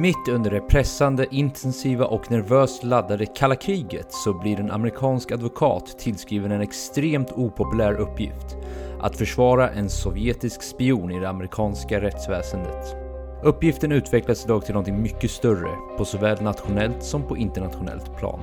Mitt under det pressande, intensiva och nervöst laddade kalla kriget så blir en amerikansk advokat tillskriven en extremt opopulär uppgift. Att försvara en sovjetisk spion i det amerikanska rättsväsendet. Uppgiften utvecklas idag till något mycket större på såväl nationellt som på internationellt plan.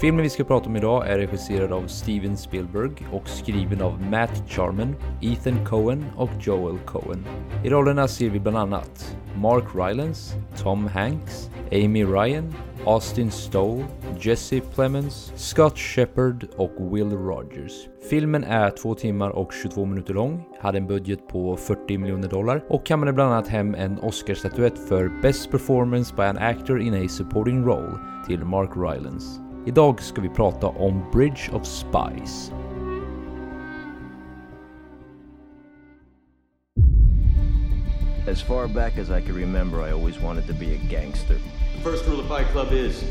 Filmen vi ska prata om idag är regisserad av Steven Spielberg och skriven av Matt Charman, Ethan Cohen och Joel Cohen. I rollerna ser vi bland annat Mark Rylance, Tom Hanks, Amy Ryan, Austin Stowe, Jesse Plemons, Scott Shepard och Will Rogers. Filmen är 2 timmar och 22 minuter lång, hade en budget på 40 miljoner dollar och kammade bland annat hem en Oscarsstatyett för Best Performance by an Actor in a Supporting Role till Mark Rylance. Idag ska vi prata om Bridge of Spies. As far back as I can remember, I always wanted to be a gangster. The first rule of Fight Club is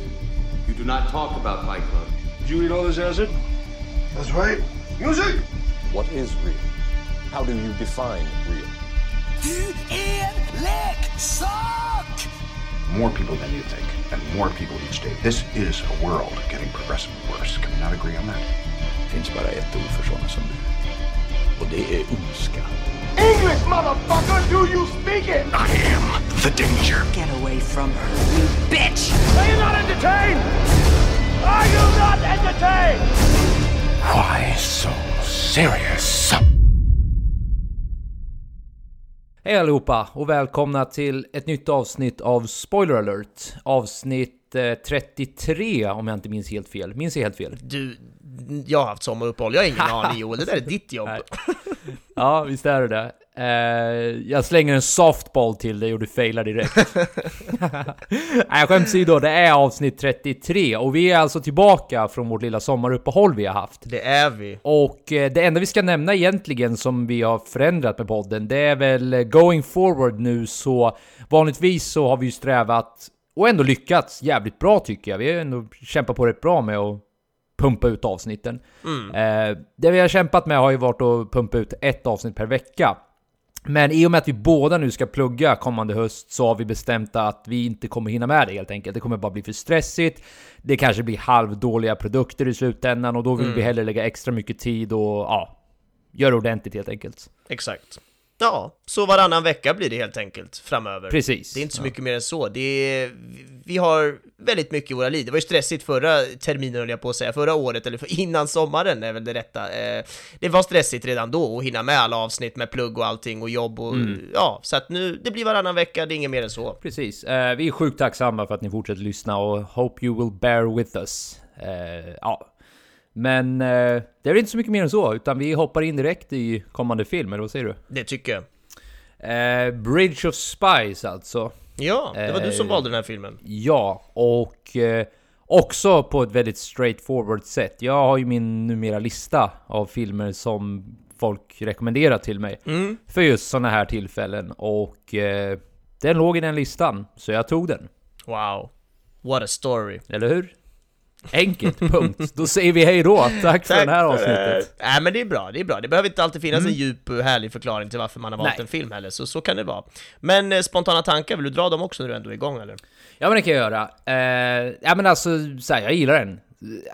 you do not talk about Fight Club. Did you eat all this acid? That's right. Music! What is real? How do you define real? Du är en leksak! More people than you think, and more people each day. This is a world getting progressively worse. Can we not agree on that? finns bara ett ord för sådana som du. Och det är ondska. English, motherfucker! Do you speak it? I am the danger. Get away from her, you bitch! Are you not entertained? Are you not entertained? Why so serious? Hej allihopa och välkomna till ett nytt avsnitt av Spoiler alert. Avsnitt eh, 33 om jag inte minns helt fel. Minns jag helt fel? Du, jag har haft sommaruppehåll, jag har ingen aning Joel, det där är ditt jobb. Ja, visst är det det. Eh, jag slänger en softball till dig och du failar direkt. Nej, skämt åsido, det är avsnitt 33 och vi är alltså tillbaka från vårt lilla sommaruppehåll vi har haft. Det är vi. Och eh, det enda vi ska nämna egentligen som vi har förändrat med podden, det är väl eh, going forward nu så vanligtvis så har vi ju strävat och ändå lyckats jävligt bra tycker jag. Vi har ändå kämpat på rätt bra med att pumpa ut avsnitten. Eh, det vi har kämpat med har ju varit att pumpa ut ett avsnitt per vecka. Men i och med att vi båda nu ska plugga kommande höst så har vi bestämt att vi inte kommer hinna med det helt enkelt. Det kommer bara bli för stressigt. Det kanske blir halvdåliga produkter i slutändan och då vill vi hellre lägga extra mycket tid och ja, göra ordentligt helt enkelt. Exakt. Ja, så varannan vecka blir det helt enkelt framöver. Precis. Det är inte så mycket mer än så. Det är, vi har väldigt mycket i våra liv. Det var ju stressigt förra terminen höll jag på att säga, förra året, eller för, innan sommaren är väl det rätta. Eh, det var stressigt redan då att hinna med alla avsnitt med plugg och allting och jobb och ja, så att nu, det blir varannan vecka, det är inget mer än så. Precis. Eh, vi är sjukt tacksamma för att ni fortsätter lyssna och hope you will bear with us. Eh, ja. Men eh, det är väl inte så mycket mer än så, utan vi hoppar in direkt i kommande film, eller vad säger du? Det tycker jag. Eh, Bridge of Spies alltså. Ja, det var du som Eh, valde den här filmen. Ja, och eh, också på ett väldigt straightforward sätt. Jag har ju min numera lista av filmer som folk rekommenderar till mig Mm. för just sådana här tillfällen och eh, den låg i den listan, så jag tog den. Wow. What a story. Eller hur? Enkelt, punkt. Då säger vi hej då. Tack, för det här avsnittet. Nej men det är bra, det är bra. Det behöver inte alltid finnas en djup och härlig förklaring till varför man har valt Nej. en film heller, så så kan det vara. Men eh, spontana tankar, vill du dra dem också när du ändå är igång eller? Ja men det kan jag göra. Eh, ja men alltså, så här, jag gillar den.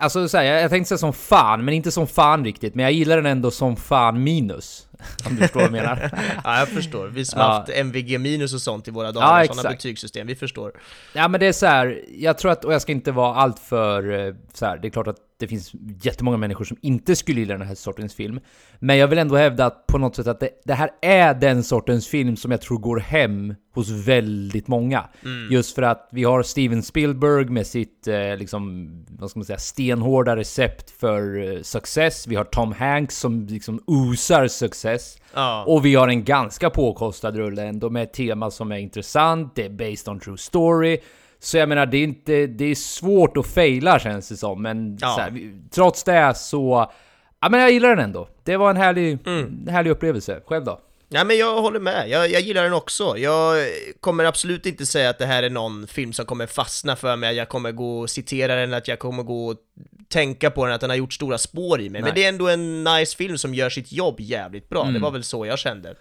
Alltså så här, jag, jag tänkte säga som fan, men inte som fan riktigt. Men jag gillar den ändå som fan minus. Om du förstår vad jag menar. Ja, jag förstår. Vi som Ja. haft MVG minus och sånt i våra dagar, Ja, sådana betygssystem, vi förstår. Ja men det är så här, jag tror att, och jag ska inte vara allt för eh, så här, det är klart att det finns jättemånga människor som inte skulle gilla den här sortens film. Men jag vill ändå hävda att på något sätt att det, det här är den sortens film som jag tror går hem hos väldigt många. Just för att vi har Steven Spielberg med sitt, eh, liksom, vad ska man säga, stenhårda recept för eh, success. Vi har Tom Hanks som liksom osar success. Ja. Och vi har en ganska påkostad rulle ändå med ett tema som är intressant, det är based on true story. Så jag menar, det är, inte, det är svårt att faila känns det som, men Ja. här, trots det så... Ja men jag gillar den ändå. Det var en härlig, en härlig upplevelse. Själv då? Nej men jag håller med, jag, jag gillar den också. Jag kommer absolut inte säga att det här är någon film som kommer fastna för mig, jag kommer gå och citera den, att jag kommer gå och tänka på den, att den har gjort stora spår i mig. Men Nej. det är ändå en nice film som gör sitt jobb jävligt bra, det var väl så jag kände.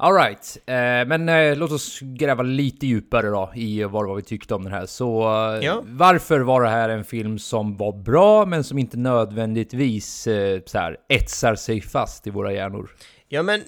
Alright, eh, men eh, låt oss gräva lite djupare då i vad, vad vi tyckte om den här. Så eh, Ja. varför var det här en film som var bra, men som inte nödvändigtvis eh, så här, etsar sig fast i våra hjärnor? Ja, men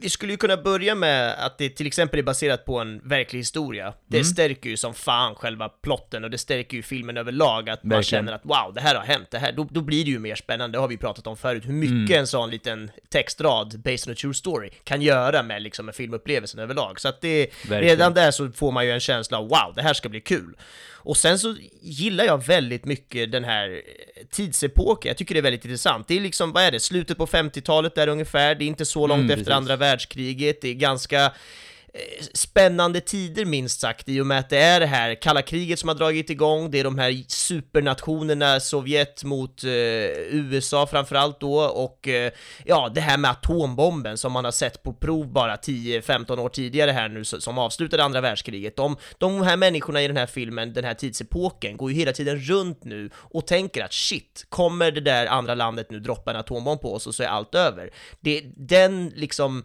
vi skulle ju kunna börja med att det till exempel är baserat på en verklig historia. Det stärker ju som fan själva plotten och det stärker ju filmen överlag, att man Verkligen. känner att wow, det här har hänt, det här, då, då blir det ju mer spännande, det har vi pratat om förut, hur mycket en sån liten textrad, based on a true story, kan göra med liksom en filmupplevelsen överlag. Så att det, Verkligen. redan där så får man ju en känsla av wow, det här ska bli kul. Och sen så gillar jag väldigt mycket den här tidsepoken, jag tycker det är väldigt intressant. Det är liksom, vad är det, slutet på 50-talet där ungefär, det är inte så långt Mm, efter precis. andra världskriget, världskriget, det är ganska Eh, spännande tider minst sagt i och med att det är det här kalla kriget som har dragit igång, det är de här supernationerna, Sovjet mot eh, USA framförallt då, och eh, ja, det här med atombomben som man har sett på prov bara 10-15 år tidigare här nu, som avslutade andra världskriget. De, de här människorna i den här filmen, den här tidsepoken, går ju hela tiden runt nu och tänker att shit, kommer det där andra landet nu droppa en atombomb på oss och så är allt över. Det, den liksom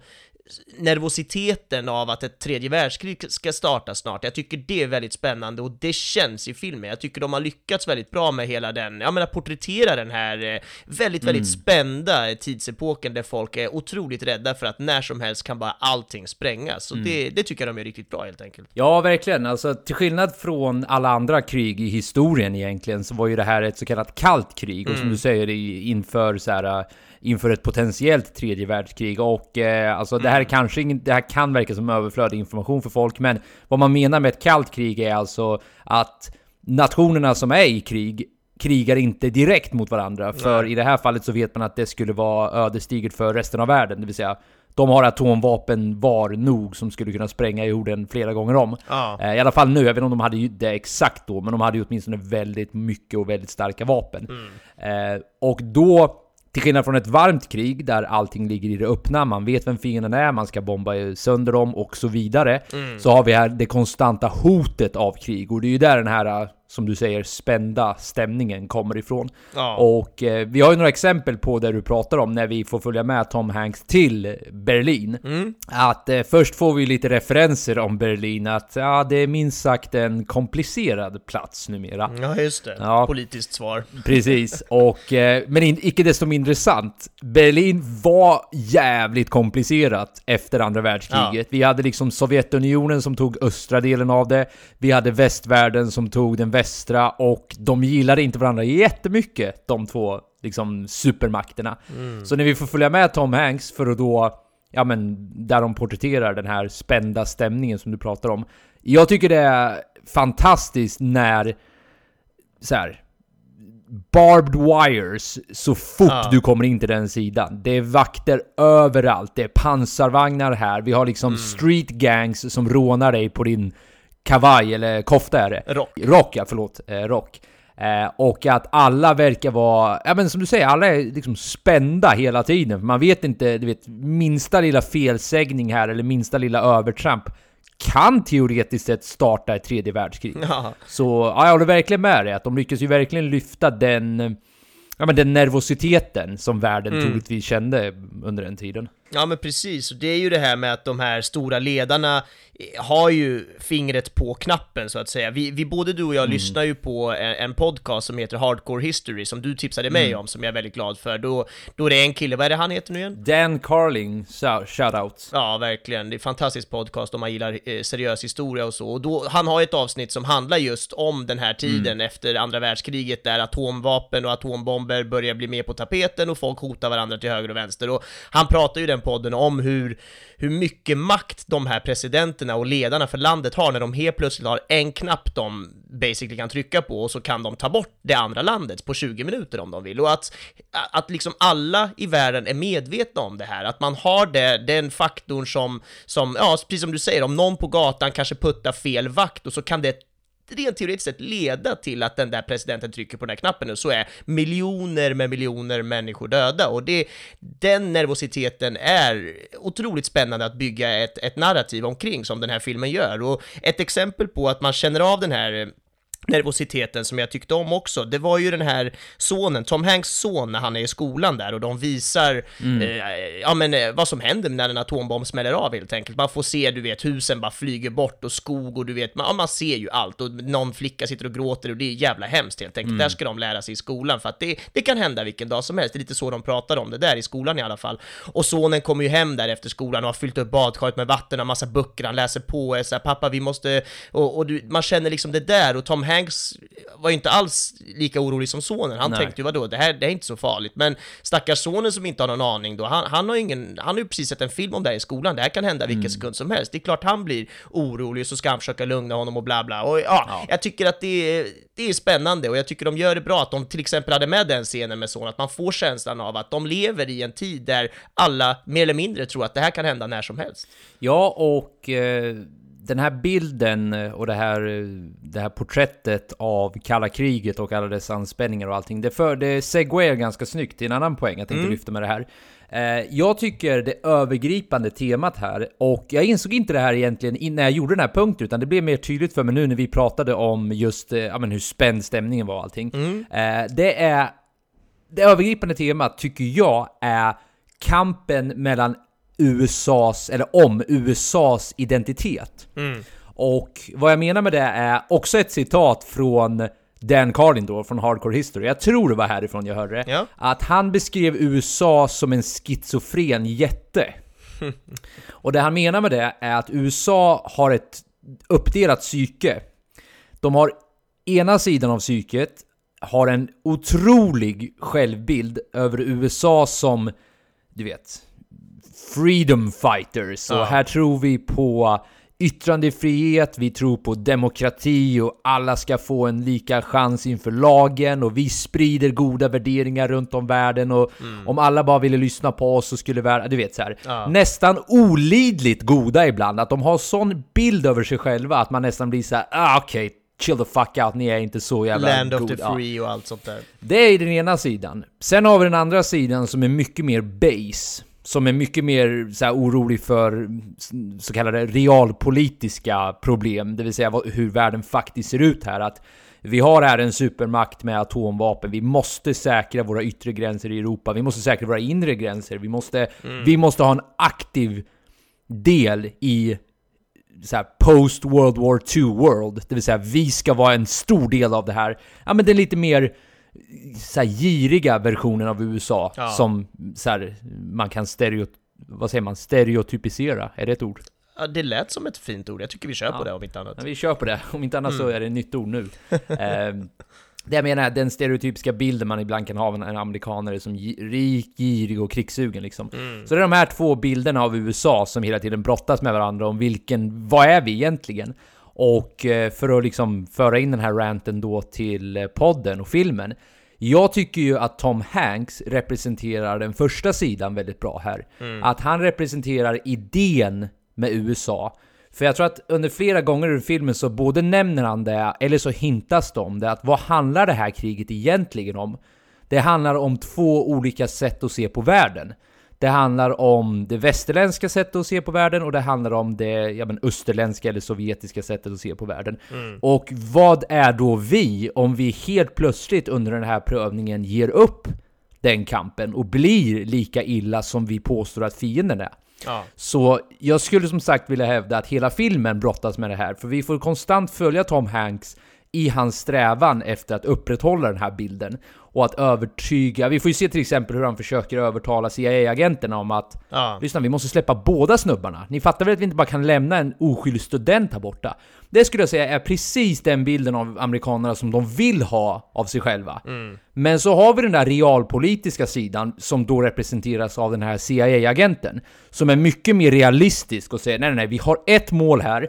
nervositeten av att ett tredje världskrig ska starta snart, jag tycker det är väldigt spännande och det känns i filmen. Jag tycker de har lyckats väldigt bra med hela den, jag menar porträttera den här eh, väldigt, väldigt spända tidsepoken där folk är otroligt rädda för att när som helst kan bara allting sprängas. Så det, det tycker jag de är riktigt bra helt enkelt. Ja, verkligen. Alltså, till skillnad från alla andra krig i historien egentligen, så var ju det här ett så kallat kallt krig. Och som du säger, inför så här, inför ett potentiellt tredje världskrig. Och eh, alltså det här är kanske det här kan verka som överflödig information för folk, men vad man menar med ett kallt krig är alltså att nationerna som är i krig krigar inte direkt mot varandra. För i det här fallet så vet man att det skulle vara ödesdigert för resten av världen. Det vill säga, de har atomvapen var nog som skulle kunna spränga jorden flera gånger om. Ja. Eh, I alla fall nu, jag vet inte om de hade det exakt då, men de hade ju åtminstone väldigt mycket och väldigt starka vapen. Eh, och då, till skillnad från ett varmt krig där allting ligger i det öppna, man vet vem fienden är, man ska bomba sönder dem och så vidare. Så har vi här det konstanta hotet av krig och det är ju där den här, som du säger, spända stämningen kommer ifrån. Ja. Och eh, vi har ju några exempel på det du pratar om när vi får följa med Tom Hanks till Berlin. Att eh, först får vi lite referenser om Berlin, att ja, det är minst sagt en komplicerad plats numera. Ja, just det. Ja. Politiskt svar. Precis, och, eh, men in, icke desto mindre sant. Berlin var jävligt komplicerat efter andra världskriget. Vi hade liksom Sovjetunionen som tog östra delen av det. Vi hade västvärlden som tog den västra och de gillade inte varandra jättemycket, de två liksom supermakterna. Så när vi får följa med Tom Hanks för att då, ja men, där de porträtterar den här spända stämningen som du pratar om. Jag tycker det är fantastiskt när så här, barbed wires så fort Ja. du kommer in till den sidan. Det är vakter överallt, det är pansarvagnar här, vi har liksom street gangs som rånar dig på din kavaj, eller kofta är det. Rock. Rock, ja förlåt. Eh, rock. Eh, och att alla verkar vara, ja men som du säger, alla är liksom spända hela tiden. Man vet inte, du vet, minsta lilla felsägning här, eller minsta lilla övertramp kan teoretiskt sett starta ett tredje världskrig. Ja. Så ja, jag håller verkligen med dig, att de lyckas ju verkligen lyfta den, ja, men den nervositeten som världen troligtvis kände under den tiden. Ja men precis, och det är ju det här med att de här stora ledarna har ju fingret på knappen så att säga. Vi, vi både du och jag lyssnar ju på en, en podcast som heter Hardcore History som du tipsade mig om, som jag är väldigt glad för. Då, då är det en kille, vad är det han heter nu igen? Dan Carling, shoutout. Ja, verkligen. Det är en fantastisk podcast om man gillar eh, seriös historia och så. Och då, han har ett avsnitt som handlar just om den här tiden efter andra världskriget där atomvapen och atombomber börjar bli mer på tapeten och folk hotar varandra till höger och vänster. Och han pratar ju i den podden om hur, hur mycket makt de här presidenterna och ledarna för landet har när de helt plötsligt har en knapp de basically kan trycka på och så kan de ta bort det andra landet på 20 minuter om de vill. Och att, att liksom alla i världen är medvetna om det här, att man har det, den faktorn som, som, ja, precis som du säger, om någon på gatan kanske puttar fel vakt och så kan det rent teoretiskt sett leda till att den där presidenten trycker på den här knappen och så är miljoner med miljoner människor döda. Och det, den nervositeten är otroligt spännande att bygga ett, ett narrativ omkring som den här filmen gör. Och ett exempel på att man känner av den här nervositeten som jag tyckte om också, det var ju den här sonen, Tom Hanks son när han är i skolan där och de visar eh, ja, men, eh, vad som händer när en atombomb smäller av helt enkelt. Man får se, du vet, husen bara flyger bort och skog och du vet, man, ja, man ser ju allt och någon flicka sitter och gråter och det är jävla hemskt helt enkelt. Där ska de lära sig i skolan för att det, det kan hända vilken dag som helst. Det är lite så de pratar om det där i skolan i alla fall. Och sonen kommer ju hem där efter skolan och har fyllt upp badkaret med vatten och massa böcker, han läser på och är så här, pappa vi måste, och, och du, man känner liksom det där och Tom Hanks var ju inte alls lika orolig som sonen. Han Nej. tänkte ju vadå, det här det är inte så farligt. Men stackars sonen som inte har någon aning då, han, han har ingen, han har ju precis sett en film om det här i skolan, det här kan hända Mm. vilken sekund som helst. Det är klart han blir orolig och så ska han försöka lugna honom och bla bla. Och ja, jag tycker att det är, det är spännande och jag tycker de gör det bra att de till exempel hade med den scenen med sonen, att man får känslan av att de lever i en tid där alla mer eller mindre tror att det här kan hända när som helst. Ja, och eh, den här bilden eh, och det här, eh, det här porträttet av kalla kriget och alla dess anspänningar och allting, det, för, det segwayar ganska snyggt till en annan poäng jag tänkte lyfta med det här. Eh, jag tycker det övergripande temat här, och jag insåg inte det här egentligen in- när jag gjorde den här punkten, utan det blev mer tydligt för mig nu när vi pratade om just ja, men hur spänd stämningen var och allting. Eh, det är det övergripande temat tycker jag är kampen mellan USAs, eller om USAs identitet. Och vad jag menar med det är också ett citat från Dan Carlin då, från Hardcore History. Jag tror det var härifrån jag hörde det. Ja. Att han beskrev USA som en schizofren jätte. Och det han menar med det är att USA har ett uppdelat psyke. De har ena sidan av psyket har en otrolig självbild över USA som, du vet, freedom fighters. Och Ja. här tror vi på yttrandefrihet, vi tror på demokrati och alla ska få en lika chans inför lagen och vi sprider goda värderingar runt om världen och om alla bara ville lyssna på oss så skulle världen, du vet så här. Ja. Nästan olidligt goda ibland, att de har sån bild över sig själva att man nästan blir så här, ah okej, chill the fuck out, ni är inte så jävla Land of god." the Ja. free och allt sånt där. Det är den ena sidan. Sen har vi den andra sidan som är mycket mer base. Som är mycket mer så här, orolig för så kallade realpolitiska problem. Det vill säga hur världen faktiskt ser ut här. Att vi har här en supermakt med atomvapen. Vi måste säkra våra yttre gränser i Europa. Vi måste säkra våra inre gränser. Vi måste, vi måste ha en aktiv del i så här post World War II world. Det vill säga vi ska vara en stor del av det här. Ja men den lite mer så här, giriga versionen av USA Ja. som så här, man kan stereo, vad säger man, stereotypisera. Är det ett ord? Ja, det lät som ett fint ord, jag tycker vi kör på Ja. det om inte annat. Ja, vi kör på det. Om inte annat så är det ett nytt ord nu. Ehm, det jag menar är den stereotypiska bilden man ibland kan ha av en amerikaner som rik, girig och krigssugen liksom. Så det är de här två bilderna av USA som hela tiden brottas med varandra om vilken, vad är vi egentligen? Och eh, för att liksom föra in den här ranten då till eh, podden och filmen. Jag tycker ju att Tom Hanks representerar den första sidan väldigt bra här. Att han representerar idén med USA. För jag tror att under flera gånger i filmen så både nämner han det, eller så hintas det om det, att vad handlar det här kriget egentligen om? Det handlar om två olika sätt att se på världen. Det handlar om det västerländska sättet att se på världen och det handlar om det ja, men, österländska eller sovjetiska sättet att se på världen. Och vad är då vi om vi helt plötsligt under den här prövningen ger upp den kampen och blir lika illa som vi påstår att fienden är? Ja. Så jag skulle som sagt vilja hävda att hela filmen brottas med det här, för vi får konstant följa Tom Hanks i hans strävan efter att upprätthålla den här bilden och att övertyga. Vi får ju se till exempel hur han försöker övertala CIA-agenterna om att Ja. lyssna, vi måste släppa båda snubbarna. Ni fattar väl att vi inte bara kan lämna en oskyldig student här borta? Det skulle jag säga är precis den bilden av amerikanerna som de vill ha av sig själva. Men så har vi den där realpolitiska sidan som då representeras av den här CIA-agenten. Som är mycket mer realistisk och säger nej, nej, nej, vi har ett mål här.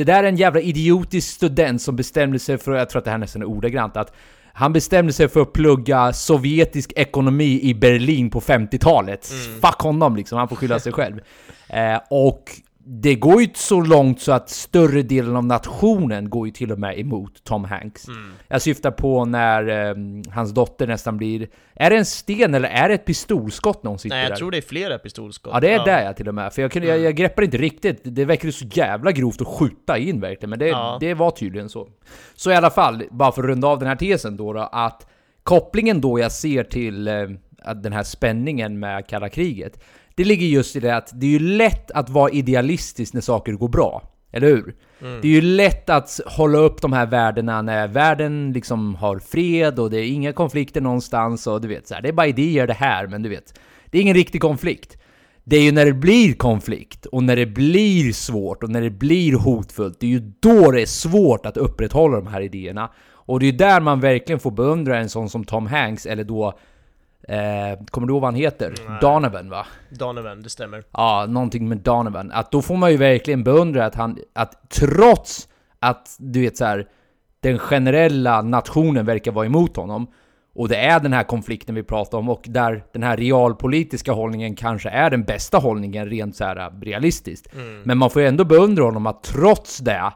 Det där är en jävla idiotisk student som bestämde sig för, jag tror att det här nästan är ordagrant, att han bestämde sig för att plugga sovjetisk ekonomi i Berlin på 50-talet. Fuck honom liksom, han får skylla sig själv. Eh, och det går ju så långt så att större delen av nationen går ju till och med emot Tom Hanks. Mm. Jag syftar på när eh, hans dotter nästan blir... Är det en sten eller är det ett pistolskott när hon sitter Nej, jag där? tror det är flera pistolskott. Ja det är där jag till och med, för jag, kunde, jag, jag greppar inte riktigt. Det verkar så jävla grovt att skjuta in verkligen, men det, Ja. det var tydligen så. Så i alla fall, bara för att runda av den här tesen då, då att kopplingen då jag ser till eh, den här spänningen med kalla kriget, det ligger just i det att det är ju lätt att vara idealistisk när saker går bra. Eller hur? Det är ju lätt att hålla upp de här värdena när världen liksom har fred och det är inga konflikter någonstans och du vet så här, det är bara idéer det här, men du vet, det är ingen riktig konflikt. Det är ju när det blir konflikt och när det blir svårt och när det blir hotfullt, det är ju då det är svårt att upprätthålla de här idéerna. Och det är ju där man verkligen får beundra en sån som Tom Hanks, eller då... Eh, kommer du ihåg vad han heter? Donovan va? Donovan, det stämmer. Ja, någonting med Donovan. Att då får man ju verkligen beundra att han, att trots att du vet så här, den generella nationen verkar vara emot honom, och det är den här konflikten vi pratar om, och där den här realpolitiska hållningen kanske är den bästa hållningen rent så här realistiskt. Men man får ju ändå beundra honom att trots det,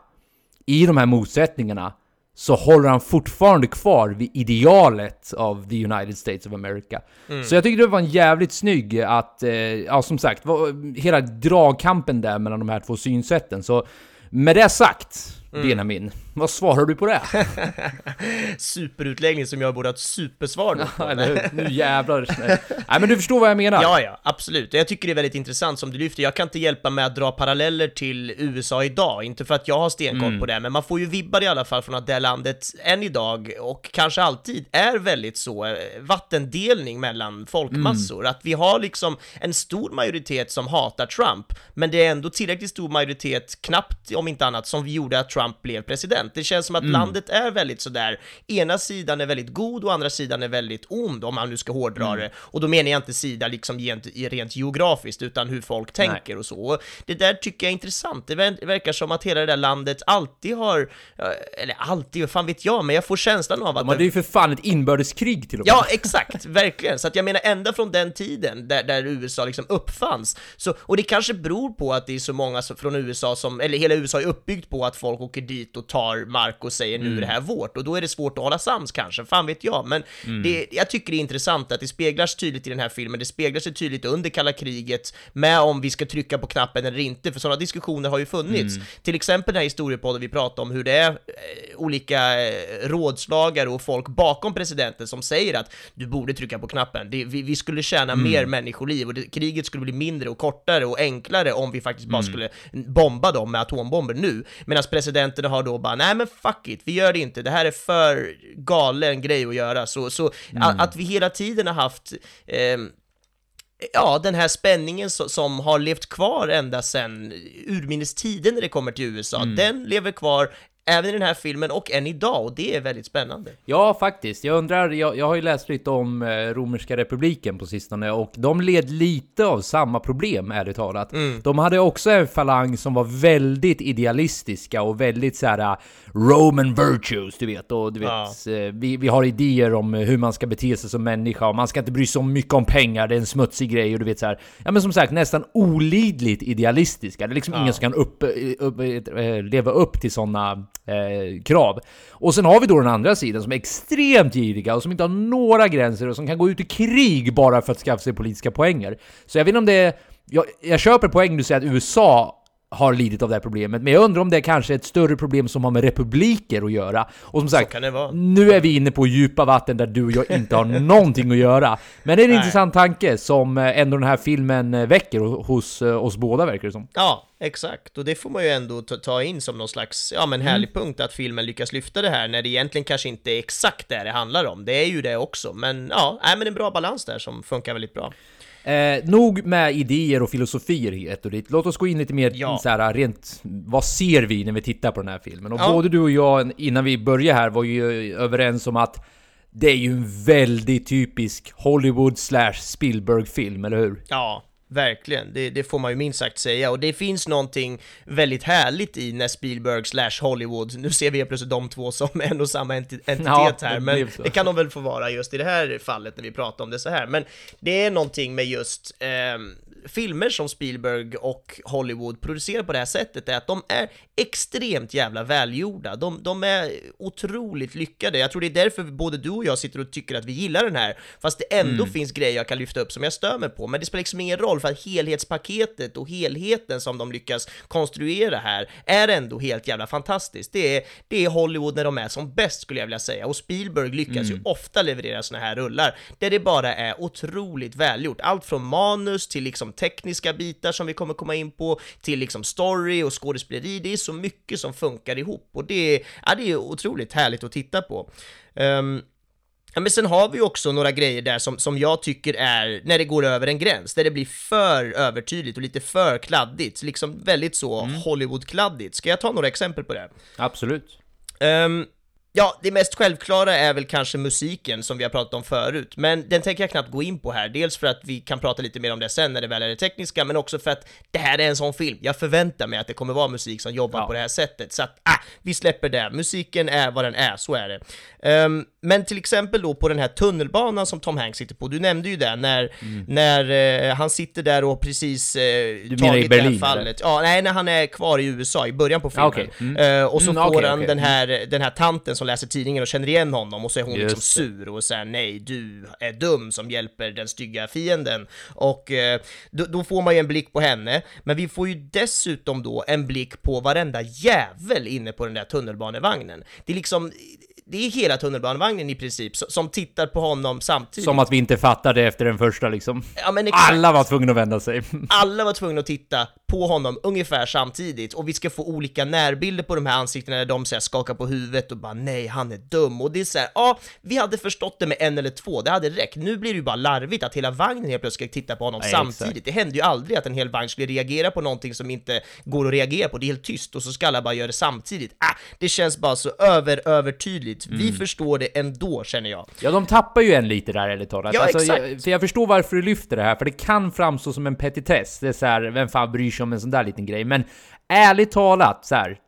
i de här motsättningarna, så håller han fortfarande kvar vid idealet av the United States of America. Så jag tycker det var en jävligt snygg att, eh, ja som sagt, var, hela dragkampen där mellan de här två synsätten. Så med det sagt, Benjamin, vad svarar du på det? Superutläggning som jag borde ha ett supersvar på. Eller hur? Nu jävlar. Nej men du förstår vad jag menar. Ja, ja, absolut. Jag tycker det är väldigt intressant som du lyfter. Jag kan inte hjälpa med att dra paralleller till USA idag, inte för att jag har stenkoll Mm. på det, men man får ju vibbar i alla fall från att det landet än idag, och kanske alltid, är väldigt så, eh, vattendelning mellan folkmassor. Mm. Att vi har liksom en stor majoritet som hatar Trump, men det är ändå tillräckligt stor majoritet, knappt om inte annat, som vi gjorde att Trump blev president. Det känns som att Mm. landet är väldigt sådär, ena sidan är väldigt god och andra sidan är väldigt ond, om man nu ska hårdra Mm. det. Och då menar jag inte sida liksom gent, rent geografiskt, utan hur folk tänker och så. Och det där tycker jag är intressant. Det ver- verkar som att hela det där landet alltid har, eh, eller alltid, vad fan vet jag, men jag får känslan av att... De hade ju för fan ett inbördeskrig till och med. Ja, exakt, verkligen. Så att jag menar ända från den tiden där, där USA liksom uppfanns, så, och det kanske beror på att det är så många från USA som, eller hela USA är uppbyggt på att folk åker dit och tar mark och säger nu är det här vårt, och då är det svårt att hålla sams kanske, fan vet jag, men det, jag tycker det är intressant att det speglas tydligt i den här filmen, det speglar sig tydligt under kalla kriget, med om vi ska trycka på knappen eller inte, för sådana diskussioner har ju funnits. Till exempel den här historiepodden vi pratade om hur det är eh, olika eh, rådslagare och folk bakom presidenten som säger att du borde trycka på knappen. Det, vi, vi skulle tjäna mer människoliv och det, kriget skulle bli mindre och kortare och enklare om vi faktiskt bara skulle bomba dem med atombomber nu. Medan presidenterna har då bara, nej men fuck it, vi gör det inte, det här är för galen grej att göra. Så, så a- att vi hela tiden har haft ehm, ja, den här spänningen so- som har levt kvar ända sedan urminnes tider när det kommer till USA, den lever kvar även i den här filmen och än idag, och det är väldigt spännande. Ja, faktiskt. Jag undrar, jag, jag har ju läst lite om eh, romerska republiken på sistone och de led lite av samma problem, ärligt talat. De hade också en falang som var väldigt idealistiska och väldigt så här eh, Roman virtues, du vet. Och du vet, Ja. eh, vi, vi har idéer om hur man ska bete sig som människa och man ska inte bry sig om mycket om pengar, det är en smutsig grej och du vet så här. Ja men som sagt, nästan olidligt idealistiska. Det är liksom ingen som kan upp, upp, leva upp till sådana eh, krav. Och sen har vi då den andra sidan som är extremt giriga och som inte har några gränser och som kan gå ut i krig bara för att skaffa sig politiska poänger. Så jag vet inte om det är... Jag, jag köper poäng du säger att USA har lidit av det här problemet, men jag undrar om det är kanske är ett större problem som har med republiker att göra. Och som sagt, nu är vi inne på djupa vatten där du och jag inte har någonting att göra. Men det är en Nej. intressant tanke som eh, ändå den här filmen eh, väcker hos eh, oss båda verkar det som. Ja, exakt. Och det får man ju ändå ta, in som någon slags, ja men härlig punkt att filmen lyckas lyfta det här när det egentligen kanske inte är exakt det det handlar om. Det är ju det också, men ja, nej, men en bra balans där som funkar väldigt bra. Eh, nog med idéer och filosofier hit och dit. Låt oss gå in lite mer Ja. så här, rent, vad ser vi när vi tittar på den här filmen? Och Ja. både du och jag, innan vi började här, var ju överens om att det är ju en väldigt typisk Hollywood slash Spielberg-film, eller hur? Ja, verkligen. Det, det får man ju minst sagt säga. Och det finns någonting väldigt härligt i när Spielberg slash Hollywood, nu ser vi plötsligt de två som en och samma enti- entitet Ja, här, det men så. det kan de väl få vara just i det här fallet när vi pratar om det så här. Men det är någonting med just ehm, filmer som Spielberg och Hollywood producerar på det här sättet är att de är extremt jävla välgjorda. De, de är otroligt lyckade. Jag tror det är därför både du och jag sitter och tycker att vi gillar den här, fast det ändå Mm. finns grejer jag kan lyfta upp som jag stör mig på. Men det spelar liksom ingen roll för att helhetspaketet och helheten som de lyckas konstruera här är ändå helt jävla fantastiskt. Det är, det är Hollywood när de är som bäst skulle jag vilja säga. Och Spielberg lyckas ju ofta leverera såna här rullar där det bara är otroligt välgjort. Allt från manus till liksom tekniska bitar som vi kommer komma in på, till liksom story och skådespeleri. Det är så mycket som funkar ihop och det är, ja, det är otroligt härligt att titta på. Ja, men sen har vi också några grejer där som, som jag tycker är när det går över en gräns, där det blir för övertydligt och lite för kladdigt, liksom väldigt så Hollywood-kladdigt. Ska jag ta några exempel på det? Absolut. Ehm, ja, det mest självklara är väl kanske musiken som vi har pratat om förut, men den tänker jag knappt gå in på här. Dels för att vi kan prata lite mer om det sen när det väl är det tekniska, men också för att det här är en sån film. Jag förväntar mig att det kommer vara musik som jobbar Ja. på det här sättet, så att ah, vi släpper det. Musiken är vad den är, så är det. Ehm, men till exempel då på den här tunnelbanan som Tom Hanks sitter på, du nämnde ju det, när, när eh, han sitter där och precis eh, menar i tagit det här Berlin, fallet. Ja, nej, när han är kvar i USA i början på filmen. Ah, okej. Mm. Eh, och så Mm, får okej, han okej. den här, den här tanten som läser tidningen och känner igen honom och så är hon Just liksom sur och säger nej, du är dum som hjälper den stygga fienden. Och eh, då, då får man ju en blick på henne, men vi får ju dessutom då en blick på varenda jävel inne på den där tunnelbanevagnen. Det är liksom det är hela tunnelbanevagnen i princip som, som tittar på honom samtidigt. Som att vi inte fattade efter den första liksom. ja. Alla var tvungna att vända sig. alla var tvungna att titta på honom ungefär samtidigt och vi ska få olika närbilder på de här ansiktena där de så här, skakar på huvudet och bara nej, han är dum och det är så här, ja, vi hade förstått det med en eller två, det hade räckt. Nu blir det ju bara larvigt att hela vagnen helt plötsligt ska titta på honom Ja, samtidigt. exakt. Det händer ju aldrig att en hel vagn skulle reagera på någonting som inte går att reagera på. Det är helt tyst och så ska alla bara göra det samtidigt. Ah, det känns bara så över, övertydligt. Vi Mm. förstår det ändå känner jag. Ja, de tappar ju en lite där ärligt talat. Ja, alltså, exakt. jag, för jag förstår varför du lyfter det här, för det kan framstå som en petitess. Det är så här, vem fan bryr sig om en sån där liten grej? Men ärligt talat, så här.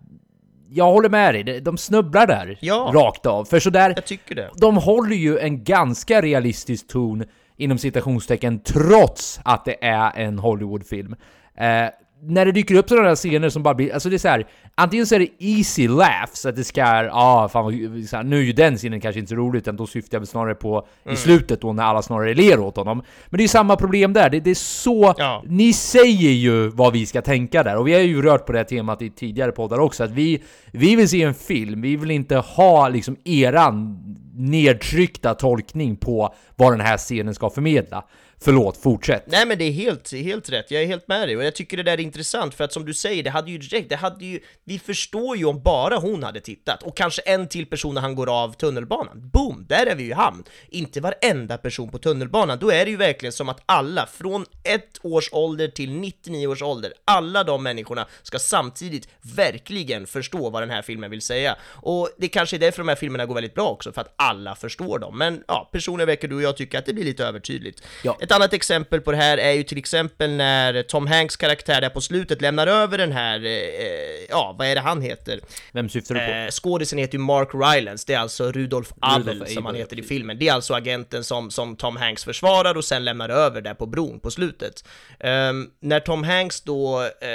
Jag håller med dig, de- de snubblar där Ja. rakt av. För sådär, Jag tycker det. de håller ju en ganska realistisk ton inom citationstecken trots att det är en Hollywoodfilm. Eh, när det dyker upp sådana där scener som bara blir, alltså det är så här, antingen så är det easy laughs, att det ska, ja ah, fan vad, här, nu är ju den scenen kanske inte så rolig, utan då syftar jag väl snarare på i slutet då när alla snarare ler åt honom. Men det är samma problem där, det, det är så, Ja. ni säger ju vad vi ska tänka där, och vi har ju rört på det här temat i tidigare poddar också, att vi, vi vill se en film, vi vill inte ha liksom eran nedtryckta tolkning på vad den här scenen ska förmedla. Förlåt, fortsätt. Nej men det är helt, helt rätt, jag är helt med dig och jag tycker det där är intressant för att som du säger, det hade ju direkt, det hade ju, vi förstår ju om bara hon hade tittat och kanske en till person när han går av tunnelbanan. Boom, där är vi ju i hamn. Inte varenda person på tunnelbanan, då är det ju verkligen som att alla från ett års ålder till 99 års ålder, alla de människorna ska samtidigt verkligen förstå vad den här filmen vill säga. Och det kanske är därför de här filmerna går väldigt bra också, för att alla förstår dem. Men ja, personligen verkar du och jag tycka att det blir lite övertydligt. Ja. Ett annat exempel på det här är ju till exempel när Tom Hanks karaktär där på slutet lämnar över den här, eh, ja, vad är det han heter? Vem syftar du på? Eh, skådisen heter ju Mark Rylance, det är alltså Rudolf Abel som han heter i filmen. Det är alltså agenten som, som Tom Hanks försvarar och sen lämnar över där på bron på slutet. Ehm, när Tom Hanks då, eh,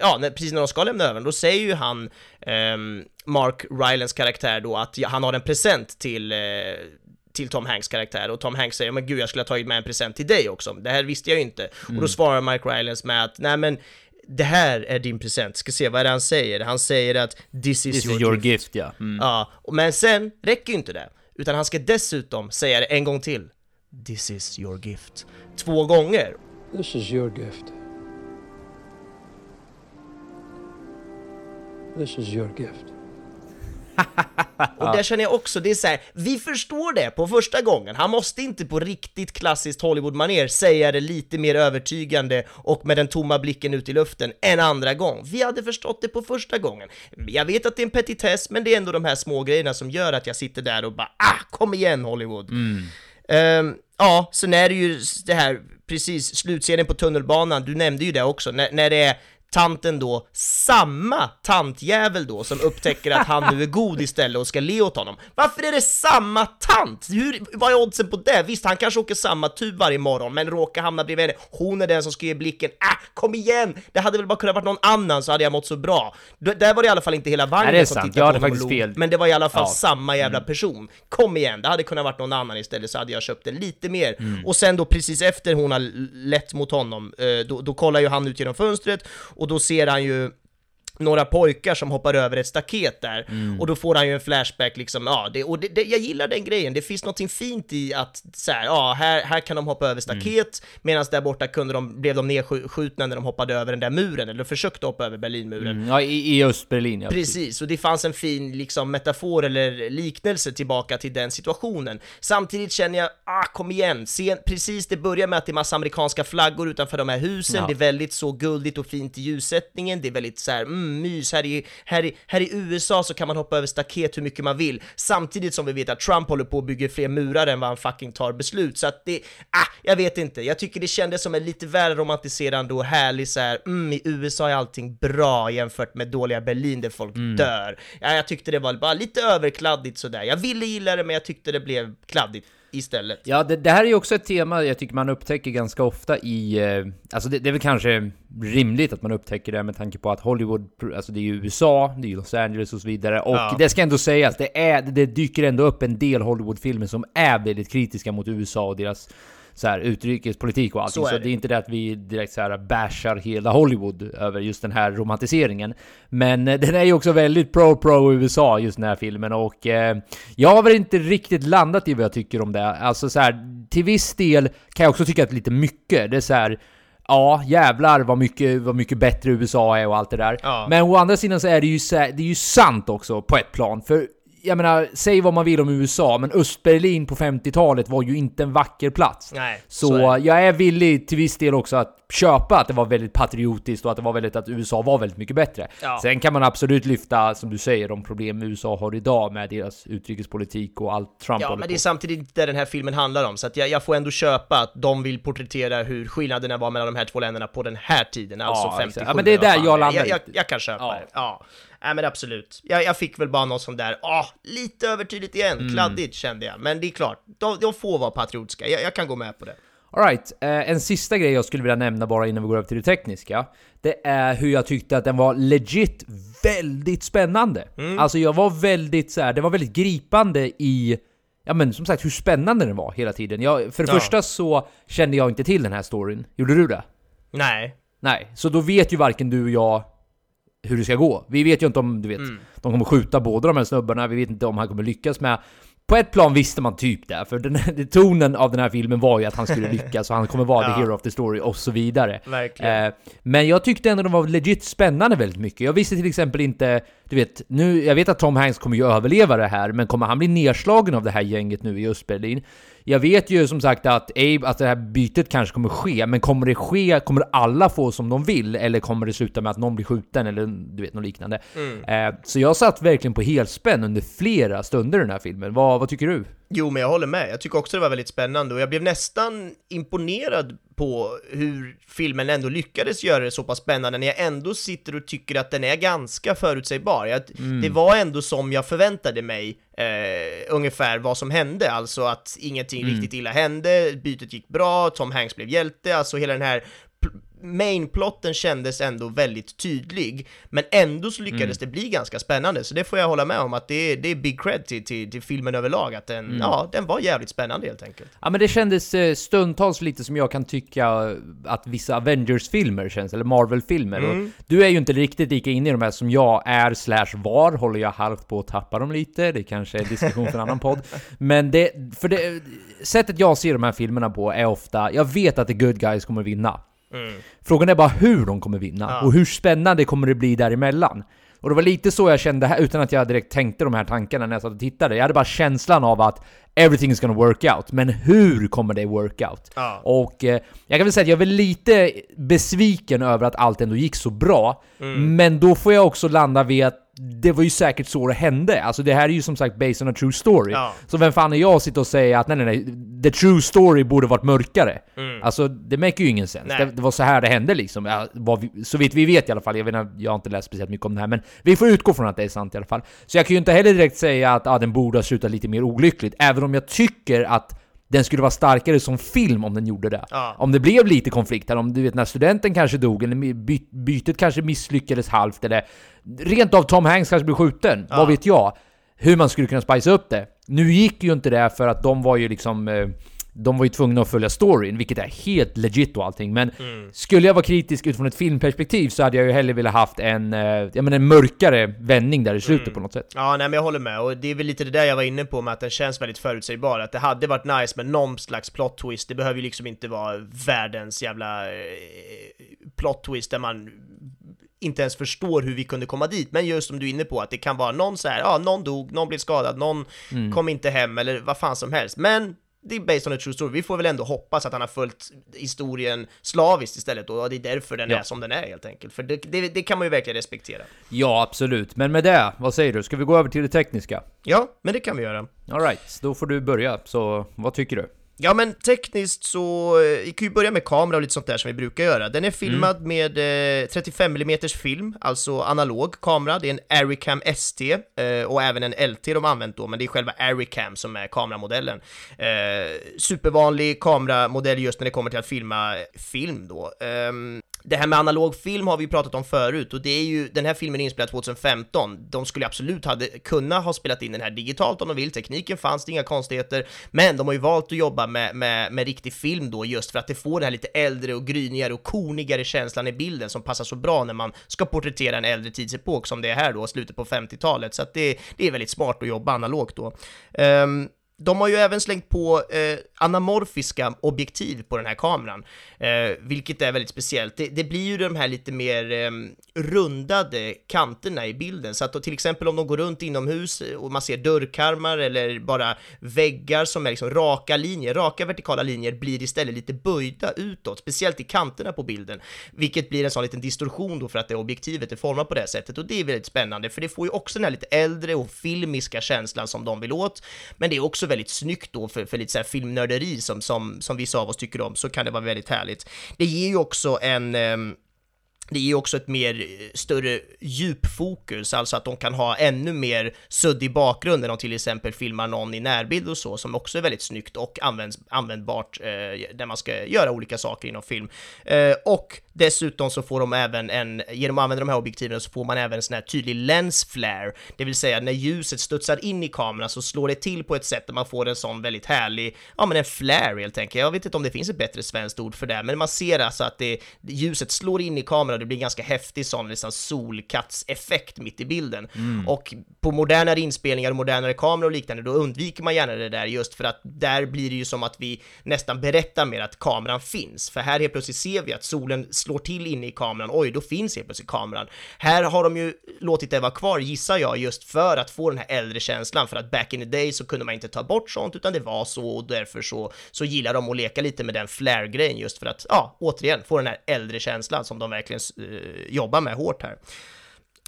ja, när, precis när de ska lämna över då säger ju han, ehm, Mark Rylance karaktär då, att han har en present till eh, till Tom Hanks karaktär och Tom Hanks säger men gud jag skulle ha tagit med en present till dig också, det här visste jag ju inte. Och Mm. då svarar Mike Rylance med att nej men det här är din present, ska se vad är det han säger? Han säger att this is, This your, is your gift. gift, ja. Mm. Ja, och- men sen räcker ju inte det, utan han ska dessutom säga det en gång till. This is your gift. Två gånger. This is your gift. This is your gift. Och där känner jag också, det är så här, vi förstår det på första gången. Han måste inte på riktigt klassiskt Hollywood-manér säga det lite mer övertygande och med den tomma blicken ut i luften en andra gång. Vi hade förstått det på första gången. Jag vet att det är en petitess, men det är ändå de här små grejerna som gör att jag sitter där och bara ah, kom igen Hollywood. Ehm, ja, sen är det ju det här, precis, slutscenen på tunnelbanan, du nämnde ju det också, när, när det är tanten då, samma tantjävel då som upptäcker att han nu är god istället och ska le åt honom. Varför är det samma tant? Hur, vad är oddsen på det? Visst, han kanske åker samma tub varje morgon, men råkar hamna bredvid henne. Hon är den som ska ge blicken. Äh, kom igen! Det hade väl bara kunnat vara någon annan så hade jag mått så bra. D där var det i alla fall inte hela vagnen Nej, det är som sant. tittade Jag på honom fel. Men det var i alla fall Ja. samma jävla Mm. person. Kom igen, det hade kunnat varit någon annan istället så hade jag köpt den lite mer. Mm. Och sen då precis efter hon har lett mot honom, eh, då, då kollar ju han ut genom fönstret och då ser han ju några pojkar som hoppar över ett staket där, Mm. och då får han ju en flashback liksom, ja, det, och det, det, jag gillar den grejen, det finns något fint i att så här, ja, här, här kan de hoppa över staket, Mm. medan där borta kunde de, blev de nedskjutna när de hoppade över den där muren, eller försökte hoppa över Berlinmuren. Mm, ja, i, i Östberlin ja. Precis, och det fanns en fin liksom, metafor eller liknelse tillbaka till den situationen. Samtidigt känner jag, ah kom igen, Se, precis det börjar med att det är massa amerikanska flaggor utanför de här husen, Ja. det är väldigt så guldigt och fint i ljussättningen, det är väldigt så här, mm, mys, här i, här, i, här i USA så kan man hoppa över staket hur mycket man vill, samtidigt som vi vet att Trump håller på att bygga fler murar än vad han fucking tar beslut, så att det, ah, jag vet inte, jag tycker det kändes som en lite väl romantiserande och härlig så här, mm, i USA är allting bra jämfört med dåliga Berlin där folk Mm. dör. Ja, jag tyckte det var bara lite överkladdigt sådär. Jag ville gilla det, men jag tyckte det blev kladdigt istället. Ja, det, det här är ju också ett tema jag tycker man upptäcker ganska ofta i... Eh, alltså det, det är väl kanske rimligt att man upptäcker det med tanke på att Hollywood, alltså det är ju USA, det är ju Los Angeles och så vidare. Och Ja. det ska ändå sägas, det, är, det dyker ändå upp en del Hollywoodfilmer som är väldigt kritiska mot USA och deras så här, utrikespolitik och allting. Så Så, är det. det. är inte det att vi direkt så här bashar hela Hollywood över just den här romantiseringen. Men eh, den är ju också väldigt pro-pro USA, just den här filmen. Och eh, jag har väl inte riktigt landat i vad jag tycker om det. Alltså så här, till viss del kan jag också tycka att lite mycket, det är så här. Ja, jävlar vad mycket, vad mycket bättre USA är och allt det där. Ja. Men å andra sidan så är det ju, så det är ju sant också på ett plan. För jag menar, säg vad man vill om USA, men Östberlin på 50-talet var ju inte en vacker plats. Nej, Så, så är jag är villig till viss del också att köpa att det var väldigt patriotiskt och att det var väldigt att USA var väldigt mycket bättre. Ja. Sen kan man absolut lyfta, som du säger, de problem USA har idag med deras utrikespolitik och allt Trump Ja, men på. det är samtidigt inte det den här filmen handlar om, så att jag, jag får ändå köpa att de vill porträttera hur skillnaderna var mellan de här två länderna på den här tiden, alltså Ja, 57. exakt. Ja, men det är där jag landar jag, jag, jag kan köpa Ja. det. Ja. Nej men absolut. Jag, jag fick väl bara något sånt där, ah, lite övertydligt igen, Mm. kladdigt kände jag. Men det är klart, de, de får vara patriotiska, jag, jag kan gå med på det. Alright, eh, en sista grej jag skulle vilja nämna bara innan vi går över till det tekniska. Det är hur jag tyckte att den var legit väldigt spännande. Mm. Alltså jag var väldigt så här, det var väldigt gripande i Ja men som sagt hur spännande den var hela tiden. Jag, för det Ja. första så kände jag inte till den här storyn. Gjorde du det? Nej. Nej, så då vet ju varken du och jag hur det ska gå. Vi vet ju inte om, du vet, Mm. de kommer skjuta båda de här snubbarna, vi vet inte om han kommer lyckas med... På ett plan visste man typ det, för den, den, tonen av den här filmen var ju att han skulle lyckas och han kommer vara Ja. the hero of the story och så vidare. Eh, men jag tyckte ändå de var legit spännande väldigt mycket. Jag visste till exempel inte, du vet, nu, jag vet att Tom Hanks kommer ju överleva det här, men kommer han bli nedslagen av det här gänget nu i Östberlin? Jag vet ju som sagt att Abe, att det här bytet kanske kommer ske, men kommer det ske, kommer alla få som de vill? Eller kommer det sluta med att någon blir skjuten eller du vet, något liknande? Eh, så jag satt verkligen på helspänn under flera stunder i den här filmen. Vad, vad tycker du? Jo, men jag håller med. Jag tycker också det var väldigt spännande och jag blev nästan imponerad på hur filmen ändå lyckades göra det så pass spännande när jag ändå sitter och tycker att den är ganska förutsägbar. Jag, Det var ändå som jag förväntade mig eh, ungefär vad som hände, alltså att ingenting riktigt illa hände, bytet gick bra, Tom Hanks blev hjälte, alltså hela den här Mainplotten kändes ändå väldigt tydlig, men ändå så lyckades det bli ganska spännande, så det får jag hålla med om att det är, det är big cred till, till, till filmen överlag, att den, ja, den var jävligt spännande helt enkelt. Ja men det kändes eh, stundtals lite som jag kan tycka att vissa Avengers-filmer känns, eller Marvel-filmer. Och Du är ju inte riktigt lika inne i de här som jag är, slash var, håller jag halvt på att tappa dem lite. Det kanske är diskussion för en annan podd. Men det, för det, sättet jag ser de här filmerna på är ofta, jag vet att the good guys kommer vinna. Frågan är bara hur de kommer vinna, och hur spännande kommer det bli däremellan. Och det var lite så jag kände här, utan att jag direkt tänkte de här tankarna när jag satt och tittade. Jag hade bara känslan av att everything's gonna work out, men hur kommer det work out? Ja. Och eh, jag kan väl säga att jag är väl lite besviken över att allt ändå gick så bra, men då får jag också landa vid att det var ju säkert så det hände. Alltså det här är ju som sagt based on a true story. Ja. Så vem fan är jag att sitta och säga att nej nej nej, the true story borde varit mörkare? Alltså det make ju ingen sens. Mm. Det, det var så här det hände liksom. Ja, vi, så vitt vi vet i alla fall, jag, vet, jag har inte läst speciellt mycket om det här, men vi får utgå från att det är sant i alla fall. Så jag kan ju inte heller direkt säga att ah, den borde ha slutat lite mer olyckligt, även om jag tycker att den skulle vara starkare som film om den gjorde det. Ja. Om det blev lite konflikt här, om du vet när studenten kanske dog, eller by, bytet kanske misslyckades halvt, eller rent av Tom Hanks kanske blev skjuten, vad vet jag? Hur man skulle kunna spice upp det. Nu gick ju inte det för att de var ju liksom... eh, De var ju tvungna att följa storyn, vilket är helt legit och allting, men skulle jag vara kritisk utifrån ett filmperspektiv så hade jag ju hellre velat haft en, eh, jag menar en mörkare vändning där i slutet på något sätt. Ja, nej men jag håller med, och det är väl lite det där jag var inne på med att den känns väldigt förutsägbar, att det hade varit nice med någon slags plot twist, det behöver ju liksom inte vara världens jävla eh, plot twist där man inte ens förstår hur vi kunde komma dit, men just som du är inne på, att det kan vara någon så här, ja, någon dog, någon blev skadad, någon kom inte hem, eller vad fan som helst, men det är based on a true story, vi får väl ändå hoppas att han har följt historien slaviskt istället och det är därför den Ja. är som den är helt enkelt, för det, det, det kan man ju verkligen respektera. Ja, absolut. Men med det, vad säger du? Ska vi gå över till det tekniska? Ja, men det kan vi göra. Alright, då får du börja. Så vad tycker du? Ja men tekniskt så, eh, vi kan ju börja med kamera och lite sånt där som vi brukar göra. Den är filmad med eh, 35 mm film, alltså analog kamera. Det är en Aricam ST eh, och även en LT de använt då, men det är själva Aricam som är kameramodellen. Eh, supervanlig kameramodell just när det kommer till att filma film då. Det här med analog film har vi ju pratat om förut och det är ju, den här filmen är inspelad 2015. De skulle absolut hade kunna ha spelat in den här digitalt om de vill, tekniken fanns, det inga konstigheter, men de har ju valt att jobba med, med, med riktig film då just för att det får den här lite äldre och grynigare och konigare känslan i bilden som passar så bra när man ska porträttera en äldre tidsepok som det är här då, slutet på 50-talet, så att det, det är väldigt smart att jobba analogt då. Um, de har ju även slängt på eh, anamorfiska objektiv på den här kameran, eh, vilket är väldigt speciellt. Det, det blir ju de här lite mer eh, rundade kanterna i bilden, så att då, till exempel om de går runt inomhus och man ser dörrkarmar eller bara väggar som är liksom raka linjer, raka vertikala linjer blir istället lite böjda utåt, speciellt i kanterna på bilden, vilket blir en sån liten distorsion då för att det objektivet är format på det här sättet. Och det är väldigt spännande för det får ju också den här lite äldre och filmiska känslan som de vill åt, men det är också väldigt snyggt då för, för lite så här nörderi som, som, som vissa av oss tycker om, så kan det vara väldigt härligt. Det ger ju också en ehm, det ger ju också ett mer eh, större djupfokus, alltså att de kan ha ännu mer suddig bakgrund när de till exempel filmar någon i närbild och så, som också är väldigt snyggt och används, användbart eh, när man ska göra olika saker inom film. Eh, och dessutom så får de även en, genom att använda de här objektiven så får man även en sån här tydlig lens flare, det vill säga när ljuset studsar in i kameran så slår det till på ett sätt där man får en sån väldigt härlig, ja men en flare helt enkelt. Jag vet inte om det finns ett bättre svenskt ord för det, men man ser alltså att det, ljuset slår in i kameran och det blir en ganska häftig sån liksom solkattseffekt mitt i bilden. Och på modernare inspelningar och modernare kameror och liknande, då undviker man gärna det där just för att där blir det ju som att vi nästan berättar mer att kameran finns. För här helt plötsligt ser vi att solen slår till inne i kameran, oj, då finns helt plötsligt kameran. Här har de ju låtit det vara kvar, gissar jag, just för att få den här äldre känslan, för att back in the day så kunde man inte ta bort sånt, utan det var så och därför så, så gillar de att leka lite med den flare-grejen just för att, ja, återigen, få den här äldre känslan som de verkligen Eh, jobbar med hårt här.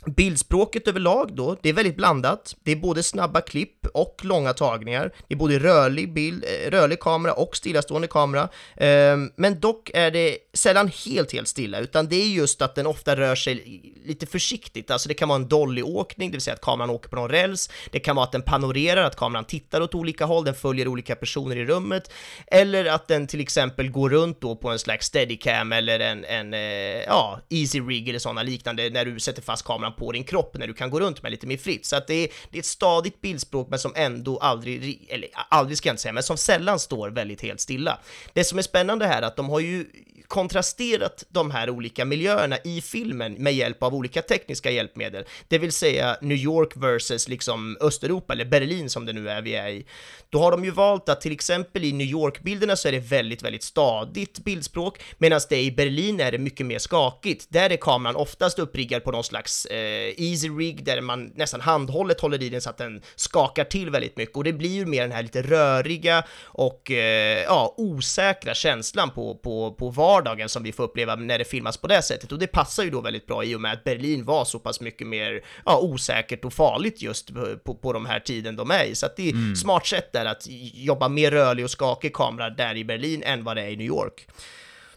Bildspråket överlag då, det är väldigt blandat. Det är både snabba klipp och långa tagningar. Det är både rörlig bild, eh, rörlig kamera och stillastående kamera. Ehm, men dock är det sällan helt, helt stilla, utan det är just att den ofta rör sig lite försiktigt. Alltså det kan vara en dollyåkning, det vill säga att kameran åker på någon räls. Det kan vara att den panorerar, att kameran tittar åt olika håll, den följer olika personer i rummet. Eller att den till exempel går runt då på en slags steadicam eller en, en eh, ja, easy rig eller sådana liknande när du sätter fast kameran på din kropp när du kan gå runt med lite mer fritt. Så att det är, det är ett stadigt bildspråk men som ändå aldrig, eller aldrig ska jag inte säga, men som sällan står väldigt helt stilla. Det som är spännande här är att de har ju kontrasterat de här olika miljöerna i filmen med hjälp av olika tekniska hjälpmedel, det vill säga New York versus liksom Östeuropa eller Berlin som det nu är vi är i. Då har de ju valt att till exempel i New York-bilderna så är det väldigt, väldigt stadigt bildspråk, medan det i Berlin är det mycket mer skakigt. Där är kameran oftast uppriggad på någon slags eh, easy rig där man nästan handhållet håller i den så att den skakar till väldigt mycket och det blir ju mer den här lite röriga och eh, ja, osäkra känslan på, på, på vardagen som vi får uppleva när det filmas på det sättet och det passar ju då väldigt bra i och med att Berlin var så pass mycket mer ja, osäkert och farligt just på, på, på de här tiden de är i. Så att det är mm. smart sätt där att jobba mer rörlig och skakig kamera där i Berlin än vad det är i New York.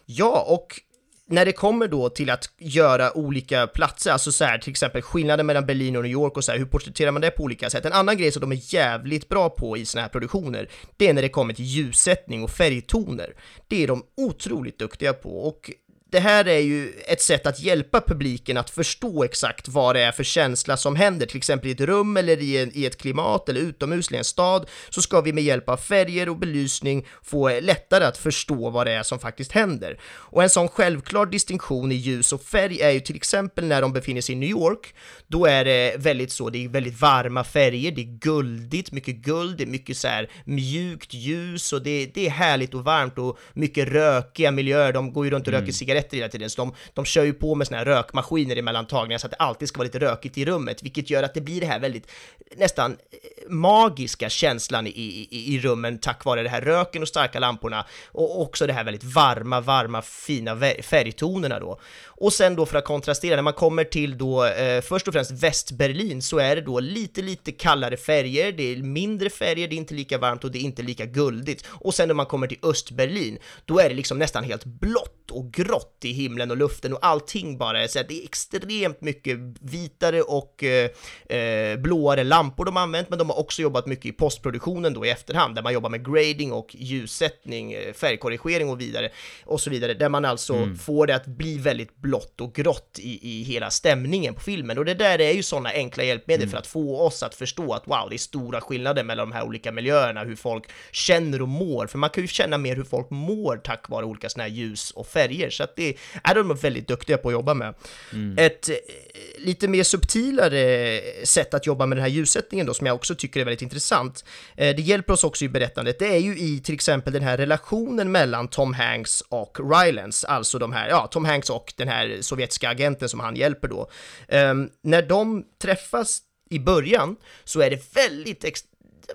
Ja, och när det kommer då till att göra olika platser, alltså så här till exempel skillnaden mellan Berlin och New York och så här, hur porträtterar man det på olika sätt? En annan grej som de är jävligt bra på i såna här produktioner, det är när det kommer till ljussättning och färgtoner. Det är de otroligt duktiga på och det här är ju ett sätt att hjälpa publiken att förstå exakt vad det är för känsla som händer, till exempel i ett rum eller i, en, i ett klimat eller utomhus i en stad, så ska vi med hjälp av färger och belysning få lättare att förstå vad det är som faktiskt händer. Och en sån självklar distinktion i ljus och färg är ju till exempel när de befinner sig i New York, då är det väldigt så, det är väldigt varma färger, det är guldigt, mycket guld, det är mycket så här mjukt ljus och det, det är härligt och varmt och mycket rökiga miljöer, de går ju runt och röker mm. cigaretter cigaretter hela tiden, så de, de kör ju på med såna här rökmaskiner emellan tagningar så att det alltid ska vara lite rökigt i rummet, vilket gör att det blir det här väldigt nästan eh, magiska känslan i, i, i rummen tack vare det här röken och starka lamporna och också det här väldigt varma, varma, fina färgtonerna då. Och sen då för att kontrastera, när man kommer till då eh, först och främst Västberlin så är det då lite, lite kallare färger, det är mindre färger, det är inte lika varmt och det är inte lika guldigt. Och sen när man kommer till Östberlin, då är det liksom nästan helt blått och grått i himlen och luften och allting bara är så att det är extremt mycket vitare och eh, eh, blåare lampor de har använt, men de har också jobbat mycket i postproduktionen då i efterhand, där man jobbar med grading och ljussättning, eh, färgkorrigering och vidare och så vidare, där man alltså mm. får det att bli väldigt blått och grått i, i hela stämningen på filmen. Och det där är ju sådana enkla hjälpmedel mm. för att få oss att förstå att wow, det är stora skillnader mellan de här olika miljöerna, hur folk känner och mår. För man kan ju känna mer hur folk mår tack vare olika sådana här ljus och färger. Så att det är de väldigt duktiga på att jobba med. Mm. Ett eh, lite mer subtilare sätt att jobba med den här ljussättningen då, som jag också tycker är väldigt intressant. Eh, det hjälper oss också i berättandet. Det är ju i till exempel den här relationen mellan Tom Hanks och Rylance, alltså de här, ja, Tom Hanks och den här här sovjetiska agenten som han hjälper då. Um, när de träffas i början så är det väldigt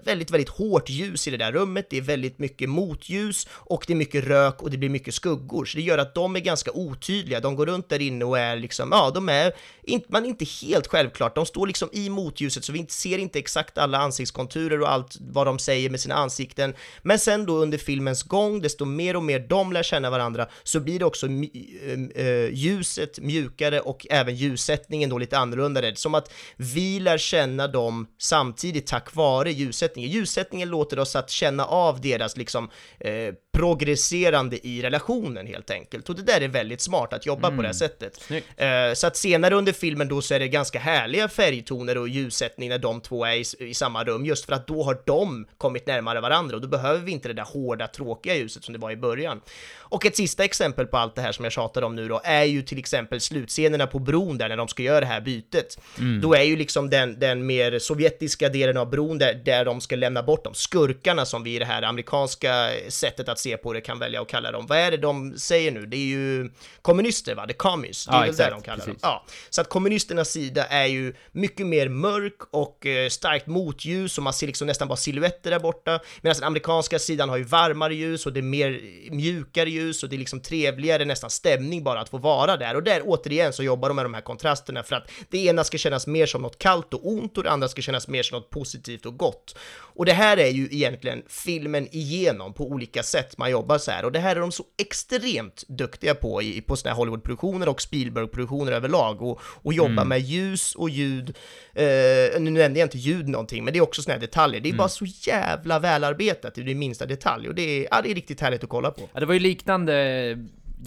väldigt, väldigt hårt ljus i det där rummet, det är väldigt mycket motljus och det är mycket rök och det blir mycket skuggor, så det gör att de är ganska otydliga, de går runt där inne och är liksom, ja, de är, inte, man är inte helt självklart, de står liksom i motljuset så vi ser inte exakt alla ansiktskonturer och allt vad de säger med sina ansikten, men sen då under filmens gång, desto mer och mer de lär känna varandra, så blir det också eh, eh, ljuset mjukare och även ljussättningen då lite annorlunda, som att vi lär känna dem samtidigt tack vare ljuset ljussättningen. Ljussättningen låter oss att känna av deras liksom eh, progresserande i relationen helt enkelt. Och det där är väldigt smart att jobba mm. på det här mm. sättet. Uh, så att senare under filmen då så är det ganska härliga färgtoner och ljussättning när de två är i, i, samma rum, just för att då har de kommit närmare varandra och då behöver vi inte det där hårda, tråkiga ljuset som det var i början. Och ett sista exempel på allt det här som jag tjatar om nu då är ju till exempel slutscenerna på bron där när de ska göra det här bytet. Mm. Då är ju liksom den, den mer sovjetiska delen av bron där, där de ska lämna bort de skurkarna som vi i det här amerikanska sättet att se på det kan välja att kalla dem. Vad är det de säger nu? Det är ju kommunister va? The communists, det är ja, väl exakt, det de kallar precis. dem. Ja, så att kommunisternas sida är ju mycket mer mörk och eh, starkt motljus och man ser liksom nästan bara silhuetter där borta. Medan den amerikanska sidan har ju varmare ljus och det är mer mjukare ljus och det är liksom trevligare nästan stämning bara att få vara där. Och där återigen så jobbar de med de här kontrasterna för att det ena ska kännas mer som något kallt och ont och det andra ska kännas mer som något positivt och gott. Och det här är ju egentligen filmen igenom på olika sätt man jobbar så här och det här är de så extremt duktiga på i, på såna här Hollywoodproduktioner och Spielberg-produktioner överlag och, och jobba mm. med ljus och ljud. Eh, nu nämnde jag inte ljud någonting, men det är också såna här detaljer. Det är mm. bara så jävla välarbetat i det minsta detalj och det är, ja, det är riktigt härligt att kolla på. Ja, det var ju liknande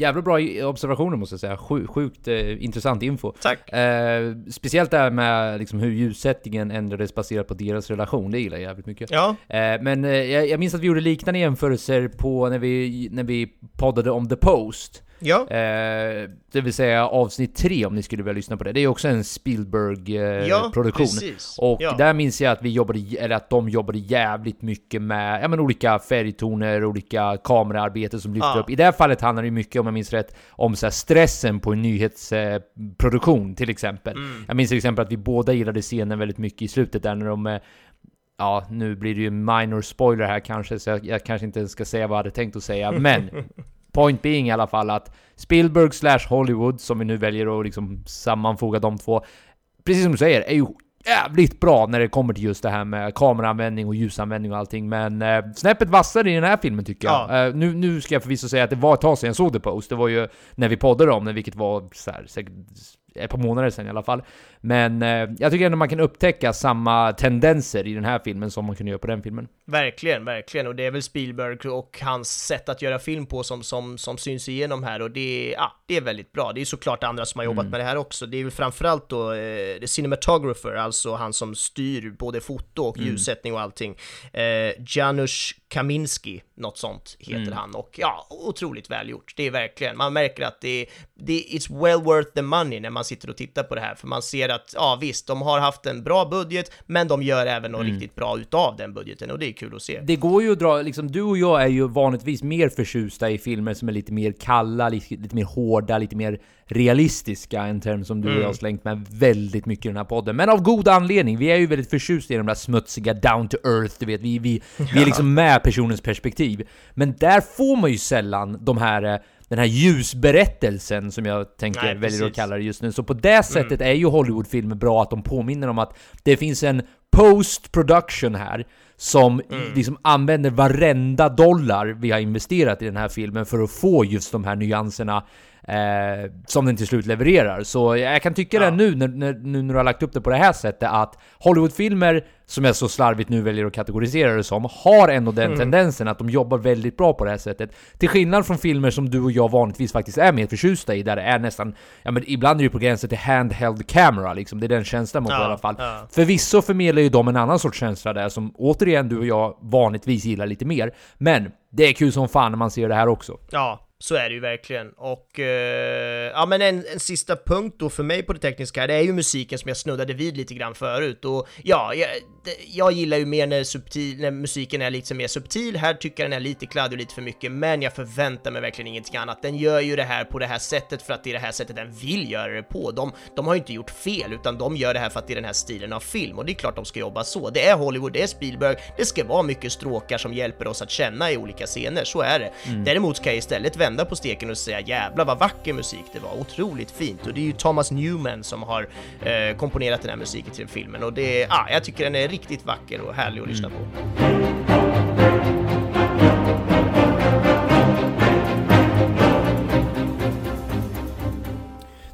jävla bra observationer måste jag säga. Sjuk, sjukt eh, intressant info. Tack. Eh, speciellt det här med liksom, hur ljussättningen ändrades baserat på deras relation. Det gillar jag jävligt mycket. Ja. Eh, men eh, jag, jag minns att vi gjorde liknande jämförelser på när vi, när vi poddade om The Post. Ja. Eh, det vill säga avsnitt 3 om ni skulle vilja lyssna på det. Det är också en Ja, Spielberg-produktion. precis. och Ja. där minns jag att vi jobbade, eller att de jobbade jävligt mycket med ja, men olika färgtoner, olika kameraarbeten som lyfter Ja. upp. I det här fallet handlar det mycket, om jag minns rätt, om så stressen på en nyhetsproduktion till exempel. Mm. Jag minns till exempel att vi båda gillade scenen väldigt mycket i slutet där när de eh, Ja, nu blir det ju minor spoiler här kanske, så jag, jag kanske inte ska säga vad jag hade tänkt att säga, men Point being i alla fall att Spielberg slash Hollywood, som vi nu väljer att liksom sammanfoga de två, precis som du säger, är ju jävligt bra när det kommer till just det här med kameraanvändning och ljusanvändning och allting, men eh, snäppet vassare i den här filmen tycker jag. Ja. Eh, nu, nu ska jag förvisso säga att det var ett tag sedan jag såg The Post, det var ju när vi poddade om det, vilket var så här, säkert ett par månader sedan i alla fall. Men eh, jag tycker ändå man kan upptäcka samma tendenser i den här filmen som man kunde göra på den filmen. Verkligen, verkligen. Och det är väl Spielberg och hans sätt att göra film på som, som, som syns igenom här och det, ja, det är väldigt bra. Det är såklart andra som har jobbat Mm. med det här också. Det är väl framförallt då eh, cinematographer, alltså han som styr både foto och Mm. ljussättning och allting. Eh, Janusz Kaminski, något sånt heter Mm. han. Och ja, otroligt välgjort. Det är verkligen, man märker att det, det it's well worth the money när man sitter och tittar på det här. För man ser att, ja visst, de har haft en bra budget, men de gör även något Mm. riktigt bra utav den budgeten och det är kul att se. Det går ju att dra, liksom, du och jag är ju vanligtvis mer förtjusta i filmer som är lite mer kalla, lite, lite mer hårda, lite mer realistiska, en term som du och jag har slängt med väldigt mycket i den här podden. Men av god anledning, vi är ju väldigt förtjusta i de där smutsiga down to earth, du vet, vi, vi, vi är liksom med personens perspektiv. Men där får man ju sällan de här eh, den här ljusberättelsen som jag tänker Nej, väljer att kalla det just nu. Så på det sättet är ju Hollywoodfilmer bra att de påminner om att det finns en post-production här som liksom använder varenda dollar vi har investerat i den här filmen för att få just de här nyanserna eh, som den till slut levererar. Så jag kan tycka det nu när, när, nu när du har lagt upp det på det här sättet att Hollywoodfilmer, som jag så slarvigt nu väljer att kategorisera det som, har ändå den tendensen att de jobbar väldigt bra på det här sättet. Till skillnad från filmer som du och jag vanligtvis faktiskt är mer förtjusta i, där det är nästan, ja men ibland är det på gränsen till handheld camera liksom, det är den känslan man får Ja, i alla fall. ja. Förvisso förmedlar ju de en annan sorts känsla där som återigen du och jag vanligtvis gillar lite mer. Men det är kul som fan när man ser det här också. Ja, så är det ju verkligen. Och eh, ja, men en, en sista punkt då för mig på det tekniska här, det är ju musiken som jag snuddade vid lite grann förut. Och ja, jag, jag gillar ju mer när, subtil, när musiken är lite mer subtil. Här tycker jag den är lite kladdig och lite för mycket, men jag förväntar mig verkligen ingenting annat. Den gör ju det här på det här sättet för att det är det här sättet den vill göra det på. De, de har ju inte gjort fel, utan de gör det här för att det är den här stilen av film. Och det är klart de ska jobba så. Det är Hollywood, det är Spielberg, det ska vara mycket stråkar som hjälper oss att känna i olika scener, så är det. Däremot ska jag istället vända på steken och säga jävla vad vacker musik det var, otroligt fint. Och det är ju Thomas Newman som har eh, komponerat den här musiken till filmen och det, ah, jag tycker den är riktigt vacker och härlig att lyssna på. Mm.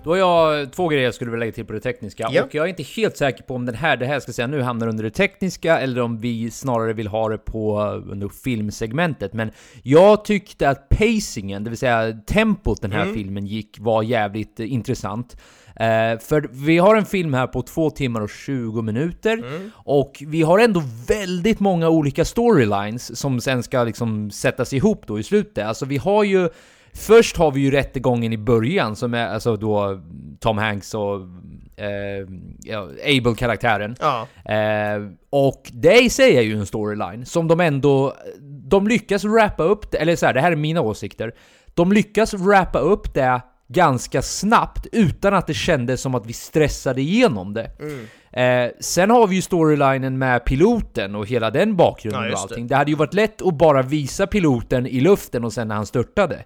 Då har jag två grejer jag skulle vilja lägga till på det tekniska, Ja. och jag är inte helt säker på om den här, det här ska säga nu hamnar under det tekniska, eller om vi snarare vill ha det på under filmsegmentet. Men jag tyckte att pacingen, det vill säga tempot den här filmen gick, var jävligt eh, intressant. Eh, för vi har en film här på två timmar och 20 minuter, och vi har ändå väldigt många olika storylines som sen ska liksom sättas ihop då i slutet. Alltså vi har ju Först har vi ju rättegången i början som är alltså då Tom Hanks och eh, ja, Abel-karaktären. Ja. Eh, och det i sig är ju en storyline som de ändå... De lyckas wrappa upp det, eller så här, det här är mina åsikter. De lyckas wrappa upp det ganska snabbt utan att det kändes som att vi stressade igenom det. Eh, sen har vi ju storylinen med piloten och hela den bakgrunden Ja, och just det. allting. Det hade ju varit lätt att bara visa piloten i luften och sen när han störtade.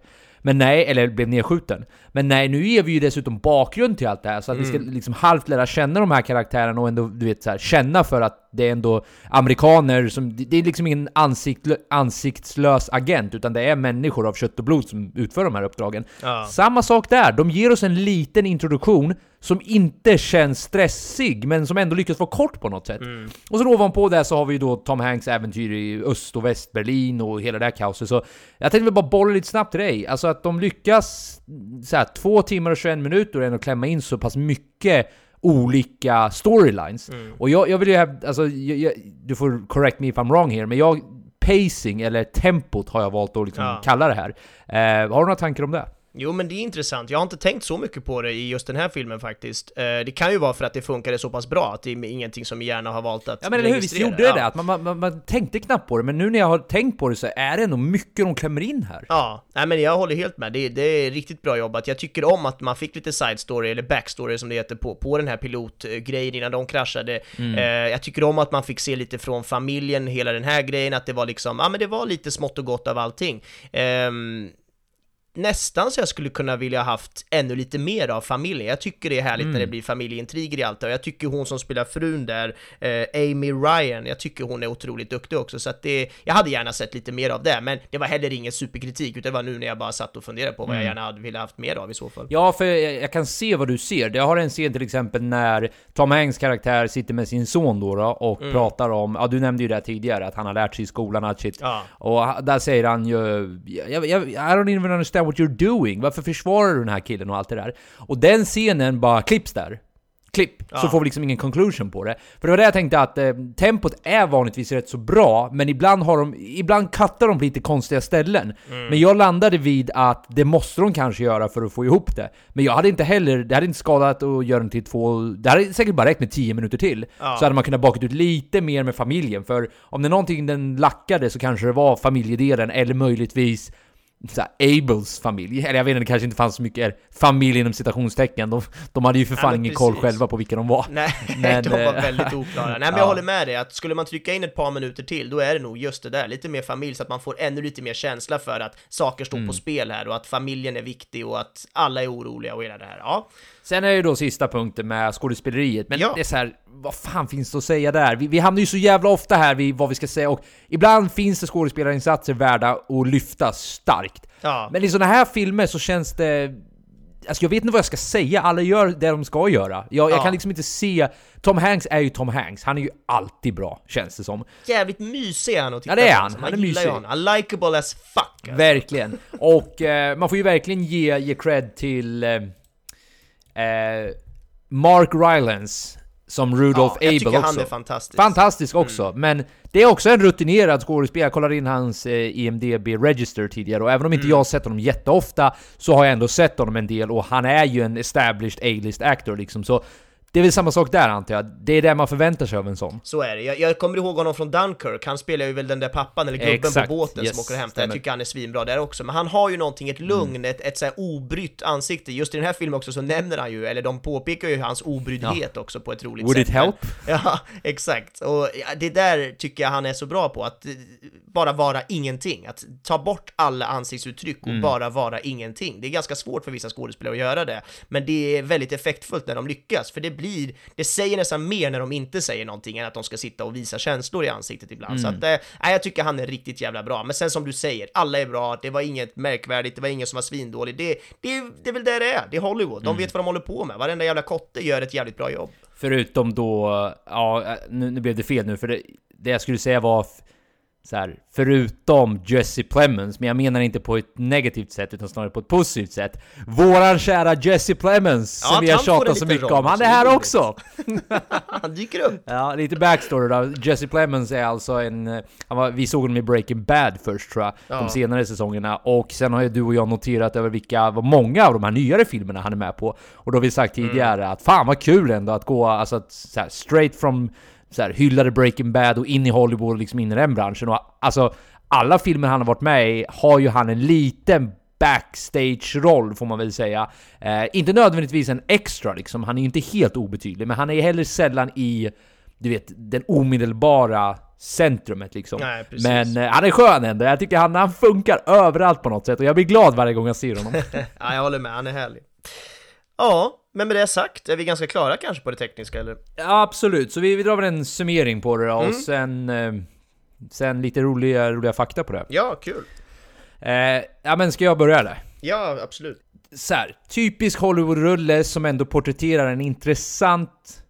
Men nej, eller blev nedskjuten. Men nej, nu ger vi ju dessutom bakgrund till allt det här, så att vi ska liksom halvt lära känna de här karaktärerna och ändå, du vet, så här, känna för att det är ändå amerikaner som... Det är liksom ingen ansikt, ansiktslös agent, utan det är människor av kött och blod som utför de här uppdragen. Ja. Samma sak där, de ger oss en liten introduktion som inte känns stressig, men som ändå lyckas vara kort på något sätt. Och så ovanpå det så har vi ju då Tom Hanks äventyr i Öst och Västberlin och hela det här kaoset. Så jag tänkte väl bara bolla lite snabbt till dig. Alltså att de lyckas så här, två timmar och 21 minuter ändå klämma in så pass mycket olika storylines. Och jag, jag vill ju hävda, alltså, jag, jag, du får correct me if I'm wrong here, men jag, pacing, eller tempot har jag valt att liksom Ja. kalla det här. Eh, har du några tankar om det? Jo, men det är intressant. Jag har inte tänkt så mycket på det i just den här filmen faktiskt. Eh, det kan ju vara för att det funkade så pass bra, att det är ingenting som hjärnan har valt att Ja men eller hur, visst gjorde det ja. det? Att man, man, man, tänkte knappt på det, men nu när jag har tänkt på det så är det ändå mycket de klämmer in här. Ja, nej men jag håller helt med. Det, det är riktigt bra jobbat. Jag tycker om att man fick lite side story, eller backstory som det heter, på, på den här pilotgrejen innan de kraschade. Mm. Eh, jag tycker om att man fick se lite från familjen, hela den här grejen, att det var liksom, ja men det var lite smått och gott av allting. Ehm, nästan så jag skulle kunna vilja haft ännu lite mer av familjen. Jag tycker det är härligt Mm. när det blir familjeintriger i allt och jag tycker hon som spelar frun där, eh, Amy Ryan, jag tycker hon är otroligt duktig också så att det, jag hade gärna sett lite mer av det, men det var heller ingen superkritik utan det var nu när jag bara satt och funderade på vad jag gärna hade velat haft mer av i så fall. Mm. Ja, för jag, jag kan se vad du ser. Jag har en scen till exempel när Tom Hanks karaktär sitter med sin son då, då och pratar om, ja du nämnde ju det tidigare, att han har lärt sig i skolan att shit. Ja. Och där säger han ju, jag, jag, I don't even understand what you're doing, varför försvarar du den här killen och allt det där? Och den scenen bara klipps där. Klipp, så Ja. får vi liksom ingen conclusion på det. För det var det jag tänkte att eh, tempot är vanligtvis rätt så bra, men ibland har de, ibland cuttar de på lite konstiga ställen. Men jag landade vid att det måste de kanske göra för att få ihop det. Men jag hade inte heller, det hade inte skadat att göra den till två, det hade säkert bara räckt med 10 minuter till. Ja. Så hade man kunnat baka ut lite mer med familjen, för om det är någonting den lackade så kanske det var familjedelen, eller möjligtvis så Abels familj, eller jag vet inte, det kanske inte fanns så mycket familj inom citationstecken. De, de hade ju för fan men ingen koll själva på vilka de var. Nej, Men, de var eh, väldigt oklara. Nej men ja. jag håller med dig, att skulle man trycka in ett par minuter till, då är det nog just det där, lite mer familj, så att man får ännu lite mer känsla för att saker står Mm. på spel här och att familjen är viktig och att alla är oroliga och hela det här. Ja, Sen är det ju då sista punkten med skådespeleriet, men Ja. det är så här, vad fan finns det att säga där? Vi, vi hamnar ju så jävla ofta här vid vad vi ska säga, och ibland finns det skådespelarinsatser värda att lyfta starkt. ja. Men i såna här filmer så känns det... Alltså jag vet inte vad jag ska säga, alla gör det de ska göra. Jag, jag Ja. kan liksom inte se... Tom Hanks är ju Tom Hanks, han är ju alltid bra, känns det som. jävligt mysig är han att titta Ja, det är på, han. alltså. Han är mysig. honom. Likeable as fuck. Alltså. Verkligen. Och eh, man får ju verkligen ge, ge cred till eh, eh, Mark Rylance som Rudolph ja, jag Abel tycker också. han är fantastisk. Fantastisk också, men det är också en rutinerad skådespelare. Jag kollade in hans eh, IMDB Register tidigare och även om inte jag har sett honom jätteofta så har jag ändå sett honom en del och han är ju en established A-list actor liksom. Så det är väl samma sak där antar jag. Det är det man förväntar sig av en sån. Så är det. Jag, jag kommer ihåg honom från Dunkirk, han spelar ju väl den där pappan eller gubben Exakt. på båten Yes, som åker och hämtar. Jag tycker han är svinbra där också. Men han har ju någonting, ett lugn, Mm. ett, ett så här obrytt ansikte. Just i den här filmen också så nämner han ju, eller de påpekar ju hans obryddhet också på ett roligt Would sätt. it help? Ja, exakt. Och ja, det där tycker jag han är så bra på, att eh, bara vara ingenting. Att ta bort alla ansiktsuttryck och Mm. bara vara ingenting. Det är ganska svårt för vissa skådespelare att göra det, men det är väldigt effektfullt när de lyckas, för det blir, det säger nästan mer när de inte säger någonting än att de ska sitta och visa känslor i ansiktet ibland. Så Mm. att, eh, jag tycker han är riktigt jävla bra. Men sen som du säger, alla är bra, det var inget märkvärdigt, det var ingen som var svindålig. Det, det, det är väl där det är, det är Hollywood. Mm. De vet vad de håller på med. Varenda jävla kotte gör ett jävligt bra jobb. Förutom då, ja, nu, nu blev det fel nu, för det, det jag skulle säga var så här, förutom Jesse Plemons, men jag menar inte på ett negativt sätt utan snarare på ett positivt sätt. Våran kära Jesse Plemons, Ja, som vi har tjatat så mycket om, han är här också! Han dyker upp. Ja, lite backstory då. Jesse Plemons är alltså en... eh, Han var, vi såg honom i Breaking Bad först tror jag, Ja. de senare säsongerna. Och sen har ju du och jag noterat över vilka, vad många av de här nyare filmerna han är med på. Och då har vi sagt tidigare att fan vad kul ändå att gå, alltså att, så här, straight from så här, hyllade Breaking Bad och in i Hollywood och liksom in i den branschen. Och alltså, alla filmer han har varit med i har ju han en liten backstage-roll får man väl säga. Eh, inte nödvändigtvis en extra liksom, han är ju inte helt obetydlig, men han är heller sällan i, du vet, den omedelbara centrumet liksom. Nej, men eh, han är skön ändå, jag tycker han, han funkar överallt på något sätt och jag blir glad varje gång jag ser honom. Ja, jag håller med, han är härlig. Ja, men med det sagt, är vi ganska klara kanske på det tekniska eller? ja, absolut, så vi, vi drar väl en summering på det då, Mm. och sen, eh, sen lite roliga, roliga fakta på det. Ja, kul. Eh, ja men ska jag börja eller? Ja, absolut. så här, typisk Hollywood-rulle som ändå porträtterar en intressant,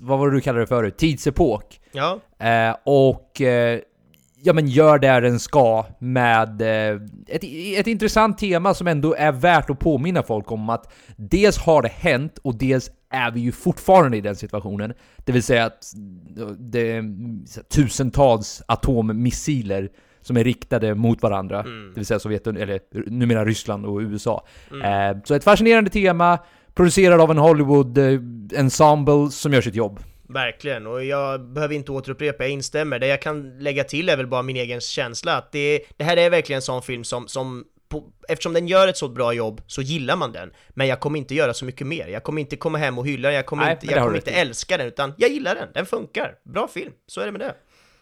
vad var det du kallade det förut? Tidsepok. Ja, Eh, och eh, ja men gör det den ska med eh, ett, ett intressant tema som ändå är värt att påminna folk om att dels har det hänt och dels är vi ju fortfarande i den situationen. Det vill säga att det är tusentals atommissiler som är riktade mot varandra. Mm. Det vill säga Sovjetunionen, eller numera Ryssland och USA. Eh, så ett fascinerande tema, producerad av en Hollywood-ensemble som gör sitt jobb. Verkligen, och jag behöver inte återupprepa, jag instämmer. Det jag kan lägga till är väl bara min egen känsla att det, det här är verkligen en sån film som, som på, eftersom den gör ett så bra jobb så gillar man den. Men jag kommer inte göra så mycket mer. Jag kommer inte komma hem och hylla den, jag kommer Nej, inte, jag kommer inte älska den, utan jag gillar den. Den funkar. Bra film, så är det med det.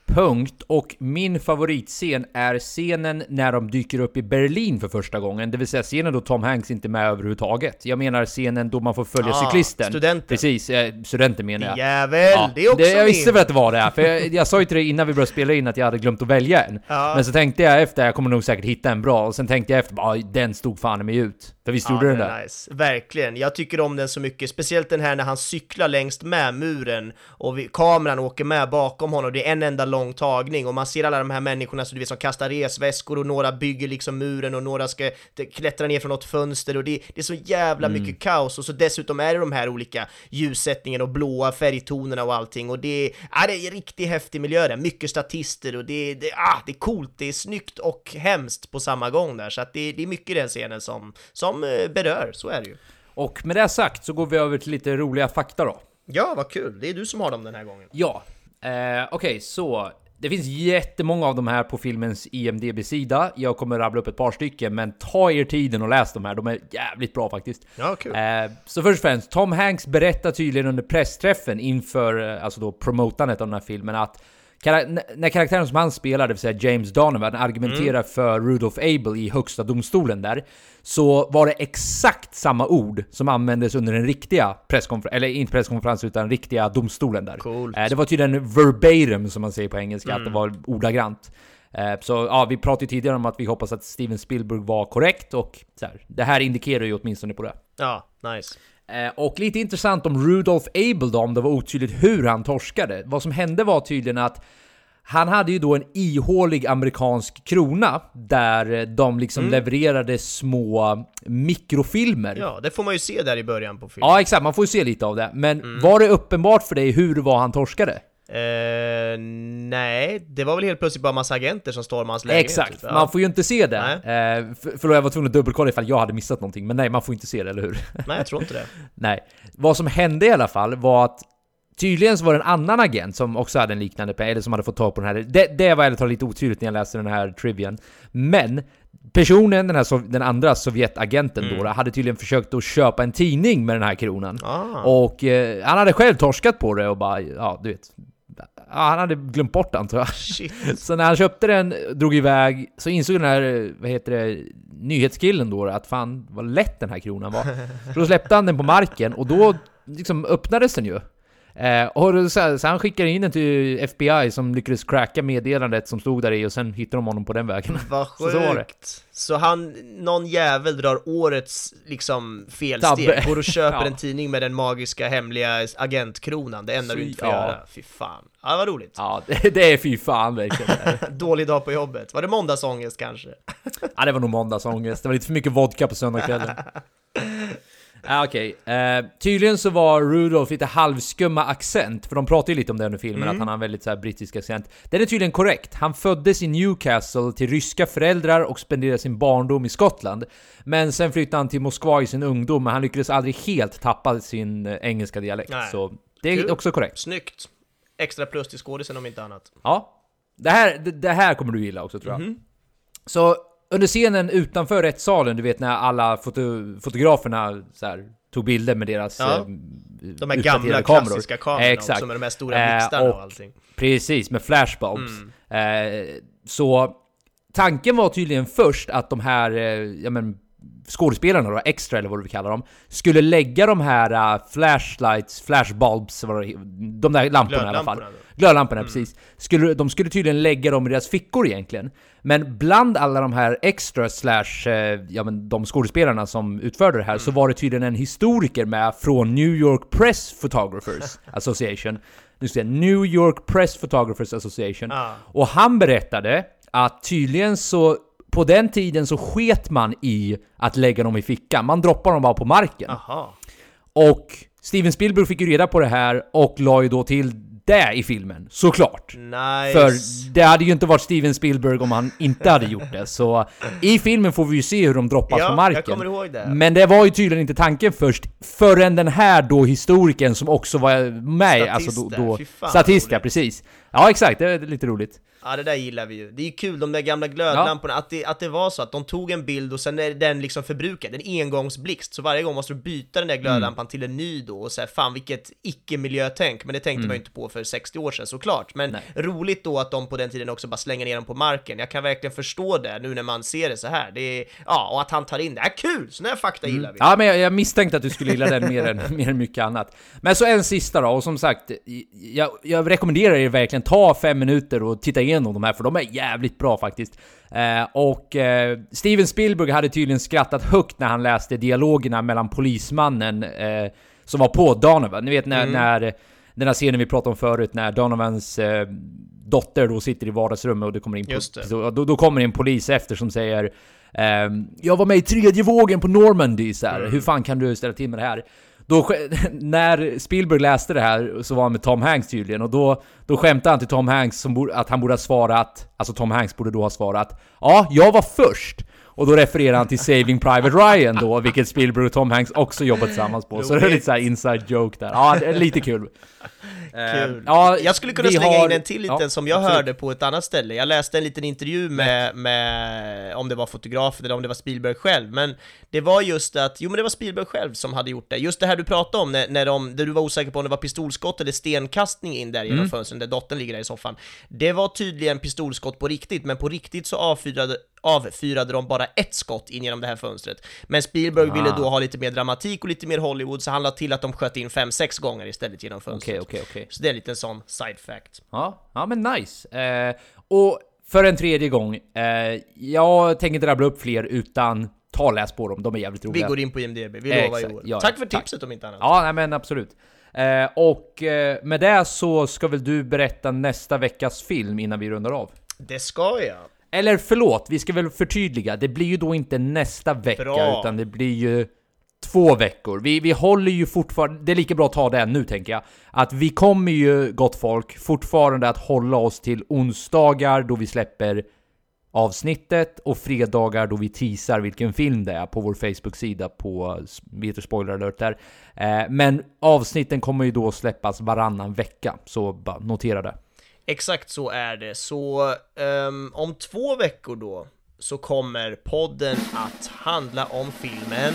Punkt. Och min favoritscen är scenen när de dyker upp i Berlin för första gången. Det vill säga scenen då Tom Hanks inte är med överhuvudtaget. Jag menar scenen då man får följa Ah, cyklisten. studenten. Precis, eh, studenten menar jag. Jävel, det är också jag visste min. väl att det var det, för jag, jag sa ju till dig innan vi började spela in att jag hade glömt att välja en. Ja. Men så tänkte jag efter, jag kommer nog säkert hitta en bra, och sen tänkte jag efter, bara, den stod fan mig ut. För visst gjorde den det? nice. Verkligen, jag tycker om den så mycket, speciellt den här när han cyklar längst med muren och vi, kameran åker med bakom honom, det är en enda lång tagning och man ser alla de här människorna så du vet, som kastar resväskor och några bygger liksom muren och några ska klättra ner från något fönster och det, det är så jävla Mm. mycket kaos och så dessutom är det de här olika ljussättningen och blåa färgtonerna och allting och det, ja, det är en riktigt häftig miljö där, mycket statister och det, det, ah, det är coolt, det är snyggt och hemskt på samma gång där så att det, det är mycket i den scenen som, som eh, berör, så är det ju. Och med det sagt så går vi över till lite roliga fakta då. Ja, vad kul, det är du som har dem den här gången. Ja, eh, okej så det finns jättemånga av de här på filmens IMDB-sida. Jag kommer rabbla upp ett par stycken, men ta er tiden och läs de här. De är jävligt bra faktiskt. Ja, kul. Eh, så först och främst, Tom Hanks berättar tydligen under pressträffen inför, eh, alltså då promotandet av den här filmen att när karaktären som han spelar, det vill säga James Donovan, argumenterar för Rudolph Abel i högsta domstolen där, så var det exakt samma ord som användes under den riktiga presskonferensen, eller inte presskonferens utan riktiga domstolen där. Coolt. Eh, det var tydligen verbatim som man säger på engelska, att det var ordagrant. Eh, Så ja, vi pratade ju tidigare om att vi hoppas att Steven Spielberg var korrekt och så här, det här indikerar ju åtminstone på det. Ja, nice. Eh, Och lite intressant om Rudolph Abel då, om det var otydligt hur han torskade. Vad som hände var tydligen att han hade ju då en ihålig amerikansk krona där eh, de liksom levererade små mikrofilmer. Ja, det får man ju se där i början på filmen. Ja, exakt. Man får ju se lite av det. Men var det uppenbart för dig hur det var han torskade? Eh, nej, det var väl helt plötsligt bara massa agenter som stormade hans lägenhet. Exakt, typ. Ja. man får ju inte se det. Nej. Eh, för, för jag var tvungen att dubbelkolla ifall jag hade missat någonting, men nej, man får inte se det, eller hur? Nej, jag tror inte det. nej. Vad som hände i alla fall var att Tydligen så var det en annan agent som också hade en liknande pengar, eller som hade fått tag på den här. Det, det var ärligt talat lite otydligt när jag läste den här trivian. Men personen, den, här, den andra Sovjetagenten Mm. då, hade tydligen försökt att köpa en tidning med den här kronan. Ah. Och eh, han hade själv torskat på det och bara, ja du vet. Ja, han hade glömt bort den tror jag. Shit. Så när han köpte den, drog iväg, så insåg den här, vad heter det, nyhetskillen då att fan vad lätt den här kronan var. Så då släppte han den på marken och då liksom öppnades den ju. Eh, och så, så han skickade in den till FBI som lyckades cracka meddelandet som stod där i och sen hittade de honom på den vägen. Vad Så så sjukt! Så han, någon jävel drar årets liksom felsteg, går och köper Ja. en tidning med den magiska hemliga agentkronan, det enda du Fy- inte får ja. göra. Fy fan. Ja, vad roligt. Ja, det, det är fy fan verkligen. Dålig dag på jobbet. Var det måndagsångest kanske? Ja, det var nog måndagsångest. Det var lite för mycket vodka på söndagskvällen. Ja, okej. Eh, tydligen så var Rudolph lite halvskumma accent, för de pratar ju lite om det under filmen, att han har en väldigt så här brittisk accent. Den är tydligen korrekt. Han föddes i Newcastle till ryska föräldrar och spenderade sin barndom i Skottland. Men sen flyttade han till Moskva i sin ungdom, men han lyckades aldrig helt tappa sin eh, engelska dialekt. Nej. Så det är Kul. också korrekt. Snyggt! Extra plus till skådisen om inte annat. Ja. Det här, det, det här kommer du gilla också tror jag. Så under scenen utanför rättssalen, du vet när alla foto, fotograferna så här, tog bilder med deras Ja. eh, De här gamla kameror. klassiska kamerorna Exakt. också med de här stora Eh, blixtarna och, och- allting. Precis, med flashbulbs. Mm. Eh, så tanken var tydligen först att de här eh, ja, men, skådespelarna, då, extra eller vad du kallar dem, skulle lägga de här eh, flashlights, flashbulbs, vad det, de där lamporna i alla fall. Glödlamporna. Mm. Precis. Skulle, de skulle tydligen lägga dem i deras fickor egentligen. Men bland alla de här extra slash, eh, ja men de skådespelarna som utförde det här, Mm. så var det tydligen en historiker med från New York Press Photographers Association. Nu ska jag New York Press Photographers Association. Ah. Och han berättade att tydligen så, på den tiden så sket man i att lägga dem i fickan. Man droppade dem bara på marken. Aha. Och Steven Spielberg fick ju reda på det här och la ju då till det i filmen, såklart. Nice. För det hade ju inte varit Steven Spielberg om han inte hade gjort det, så i filmen får vi ju se hur de droppas Ja, på marken. jag kommer ihåg det. Men det var ju tydligen inte tanken först, förrän den här då historikern som också var med, Statist alltså då... då fy fan, statist, ja roligt. precis. Ja exakt, det är lite roligt. Ja det där gillar vi ju. Det är kul, de där gamla glödlamporna, att, det, att det var så att de tog en bild och sen är den liksom förbrukad, en engångsblixt, så varje gång måste du byta den där glödlampan Mm. till en ny då och säga fan vilket icke-miljötänk, men det tänkte man ju inte på för 60 år sedan såklart. Men Nej. roligt då att de på den tiden också bara slänger ner dem på marken. Jag kan verkligen förstå det nu när man ser det så här. Det är, ja, och att han tar in det. Ja, kul! Sån här fakta gillar vi. Ja men jag, jag misstänkte att du skulle gilla den mer än, mer än mycket annat. Men så en sista då, och som sagt, jag, jag rekommenderar er verkligen ta fem minuter och titta igenom de här, för de är jävligt bra faktiskt. Eh, och eh, Steven Spielberg hade tydligen skrattat högt när han läste dialogerna mellan polismannen eh, som var på Donovan. Ni vet när, när den här scenen vi pratade om förut, när Donovans eh, dotter då sitter i vardagsrummet och det kommer in Just det. då, då kommer en polis efter som säger ehm, Jag var med i tredje vågen på Normandy, så här. hur fan kan du ställa till med det här? Då, när Spielberg läste det här så var han med Tom Hanks tydligen, och då, då skämtade han till Tom Hanks som att han borde ha svarat, alltså Tom Hanks borde då ha svarat Ja, jag var först! Och då refererar han till Saving Private Ryan då, vilket Spielberg och Tom Hanks också jobbat tillsammans på. Så det är lite såhär inside joke där. Ja, det är lite kul. Kul. Eh, ja, jag skulle kunna slänga har- in en till liten ja, som jag absolut. hörde på ett annat ställe. Jag läste en liten intervju med, med, om det var fotografen eller om det var Spielberg själv, men det var just att, jo men det var Spielberg själv som hade gjort det. Just det här du pratade om, när, när de, där du var osäker på om det var pistolskott eller stenkastning in där genom Mm. fönstret, där dottern ligger där i soffan. Det var tydligen pistolskott på riktigt, men på riktigt så avfyrade, avfyrade de bara ett skott in genom det här fönstret. Men Spielberg ville Ah. då ha lite mer dramatik och lite mer Hollywood, så han la till att de sköt in fem sex gånger istället genom fönstret. Okej, okej, okej. Så det är en liten sån side fact. Ja, ja men nice. Eh, och för en tredje gång, eh, jag tänker inte rabbla upp fler utan ta och läs på dem, de är jävligt Vi roliga. går in på IMDB, vi Eh, lovar exakt, Joel. ja, Tack för tack. tipset om inte annat. Ja, nej men absolut. Eh, och eh, med det så ska väl du berätta nästa veckas film innan vi rundar av? Det ska jag. Eller förlåt, vi ska väl förtydliga. Det blir ju då inte nästa vecka, Bra. utan det blir ju två veckor. Vi, vi håller ju fortfarande, det är lika bra att ta det nu tänker jag, att vi kommer ju, gott folk, fortfarande att hålla oss till onsdagar då vi släpper avsnittet och fredagar då vi teasar vilken film det är på vår Facebook-sida på, vi heter spoiler alert där. Eh, men avsnitten kommer ju då släppas varannan vecka, så bara notera det. Exakt så är det. Så um, om två veckor då så kommer podden att handla om filmen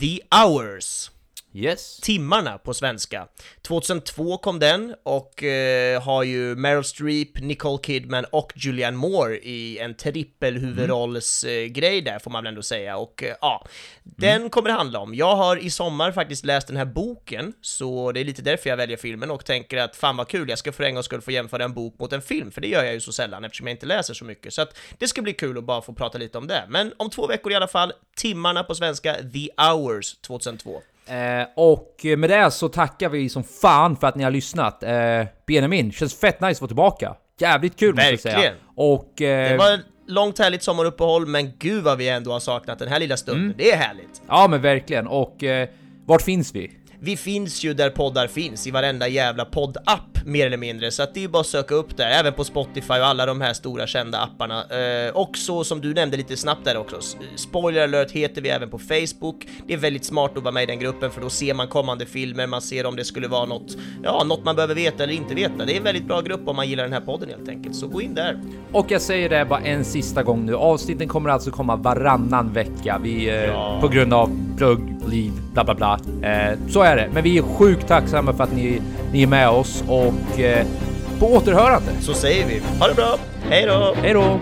The Hours. Yes. Timmarna på svenska. 2002 kom den och eh, har ju Meryl Streep, Nicole Kidman och Julianne Moore i en trippelhuvudrollsgrej eh, där får man väl ändå säga och eh, ja, den kommer det handla om. Jag har i sommar faktiskt läst den här boken, så det är lite därför jag väljer filmen och tänker att fan vad kul, jag ska för en gångs skull få jämföra en bok mot en film, för det gör jag ju så sällan eftersom jag inte läser så mycket, så att det ska bli kul att bara få prata lite om det. Men om två veckor i alla fall, timmarna på svenska, The Hours 2002. Eh, och med det så tackar vi som fan för att ni har lyssnat. Eh, Benjamin, känns fett nice att vara tillbaka. Jävligt kul måste jag säga. Verkligen. Och... Eh, Det var ett långt härligt sommaruppehåll, men gud vad vi ändå har saknat den här lilla stunden. Mm. Det är härligt. Ja men verkligen. Och eh, vart finns vi? Vi finns ju där poddar finns, i varenda jävla poddapp mer eller mindre, så att det är ju bara att söka upp där, även på Spotify och alla de här stora kända apparna. Eh, och så som du nämnde lite snabbt där också, spoiler alert heter vi även på Facebook. Det är väldigt smart att vara med i den gruppen för då ser man kommande filmer, man ser om det skulle vara något, ja, något man behöver veta eller inte veta. Det är en väldigt bra grupp om man gillar den här podden helt enkelt, så gå in där. Och jag säger det bara en sista gång nu. Avsnitten kommer alltså komma varannan vecka. Vi, eh, Ja. På grund av plugg, liv, bla bla bla. Eh, så är det. Men vi är sjukt tacksamma för att ni, ni är med oss och eh, på återhörande. Så säger vi, ha det bra, hej då! Hej då!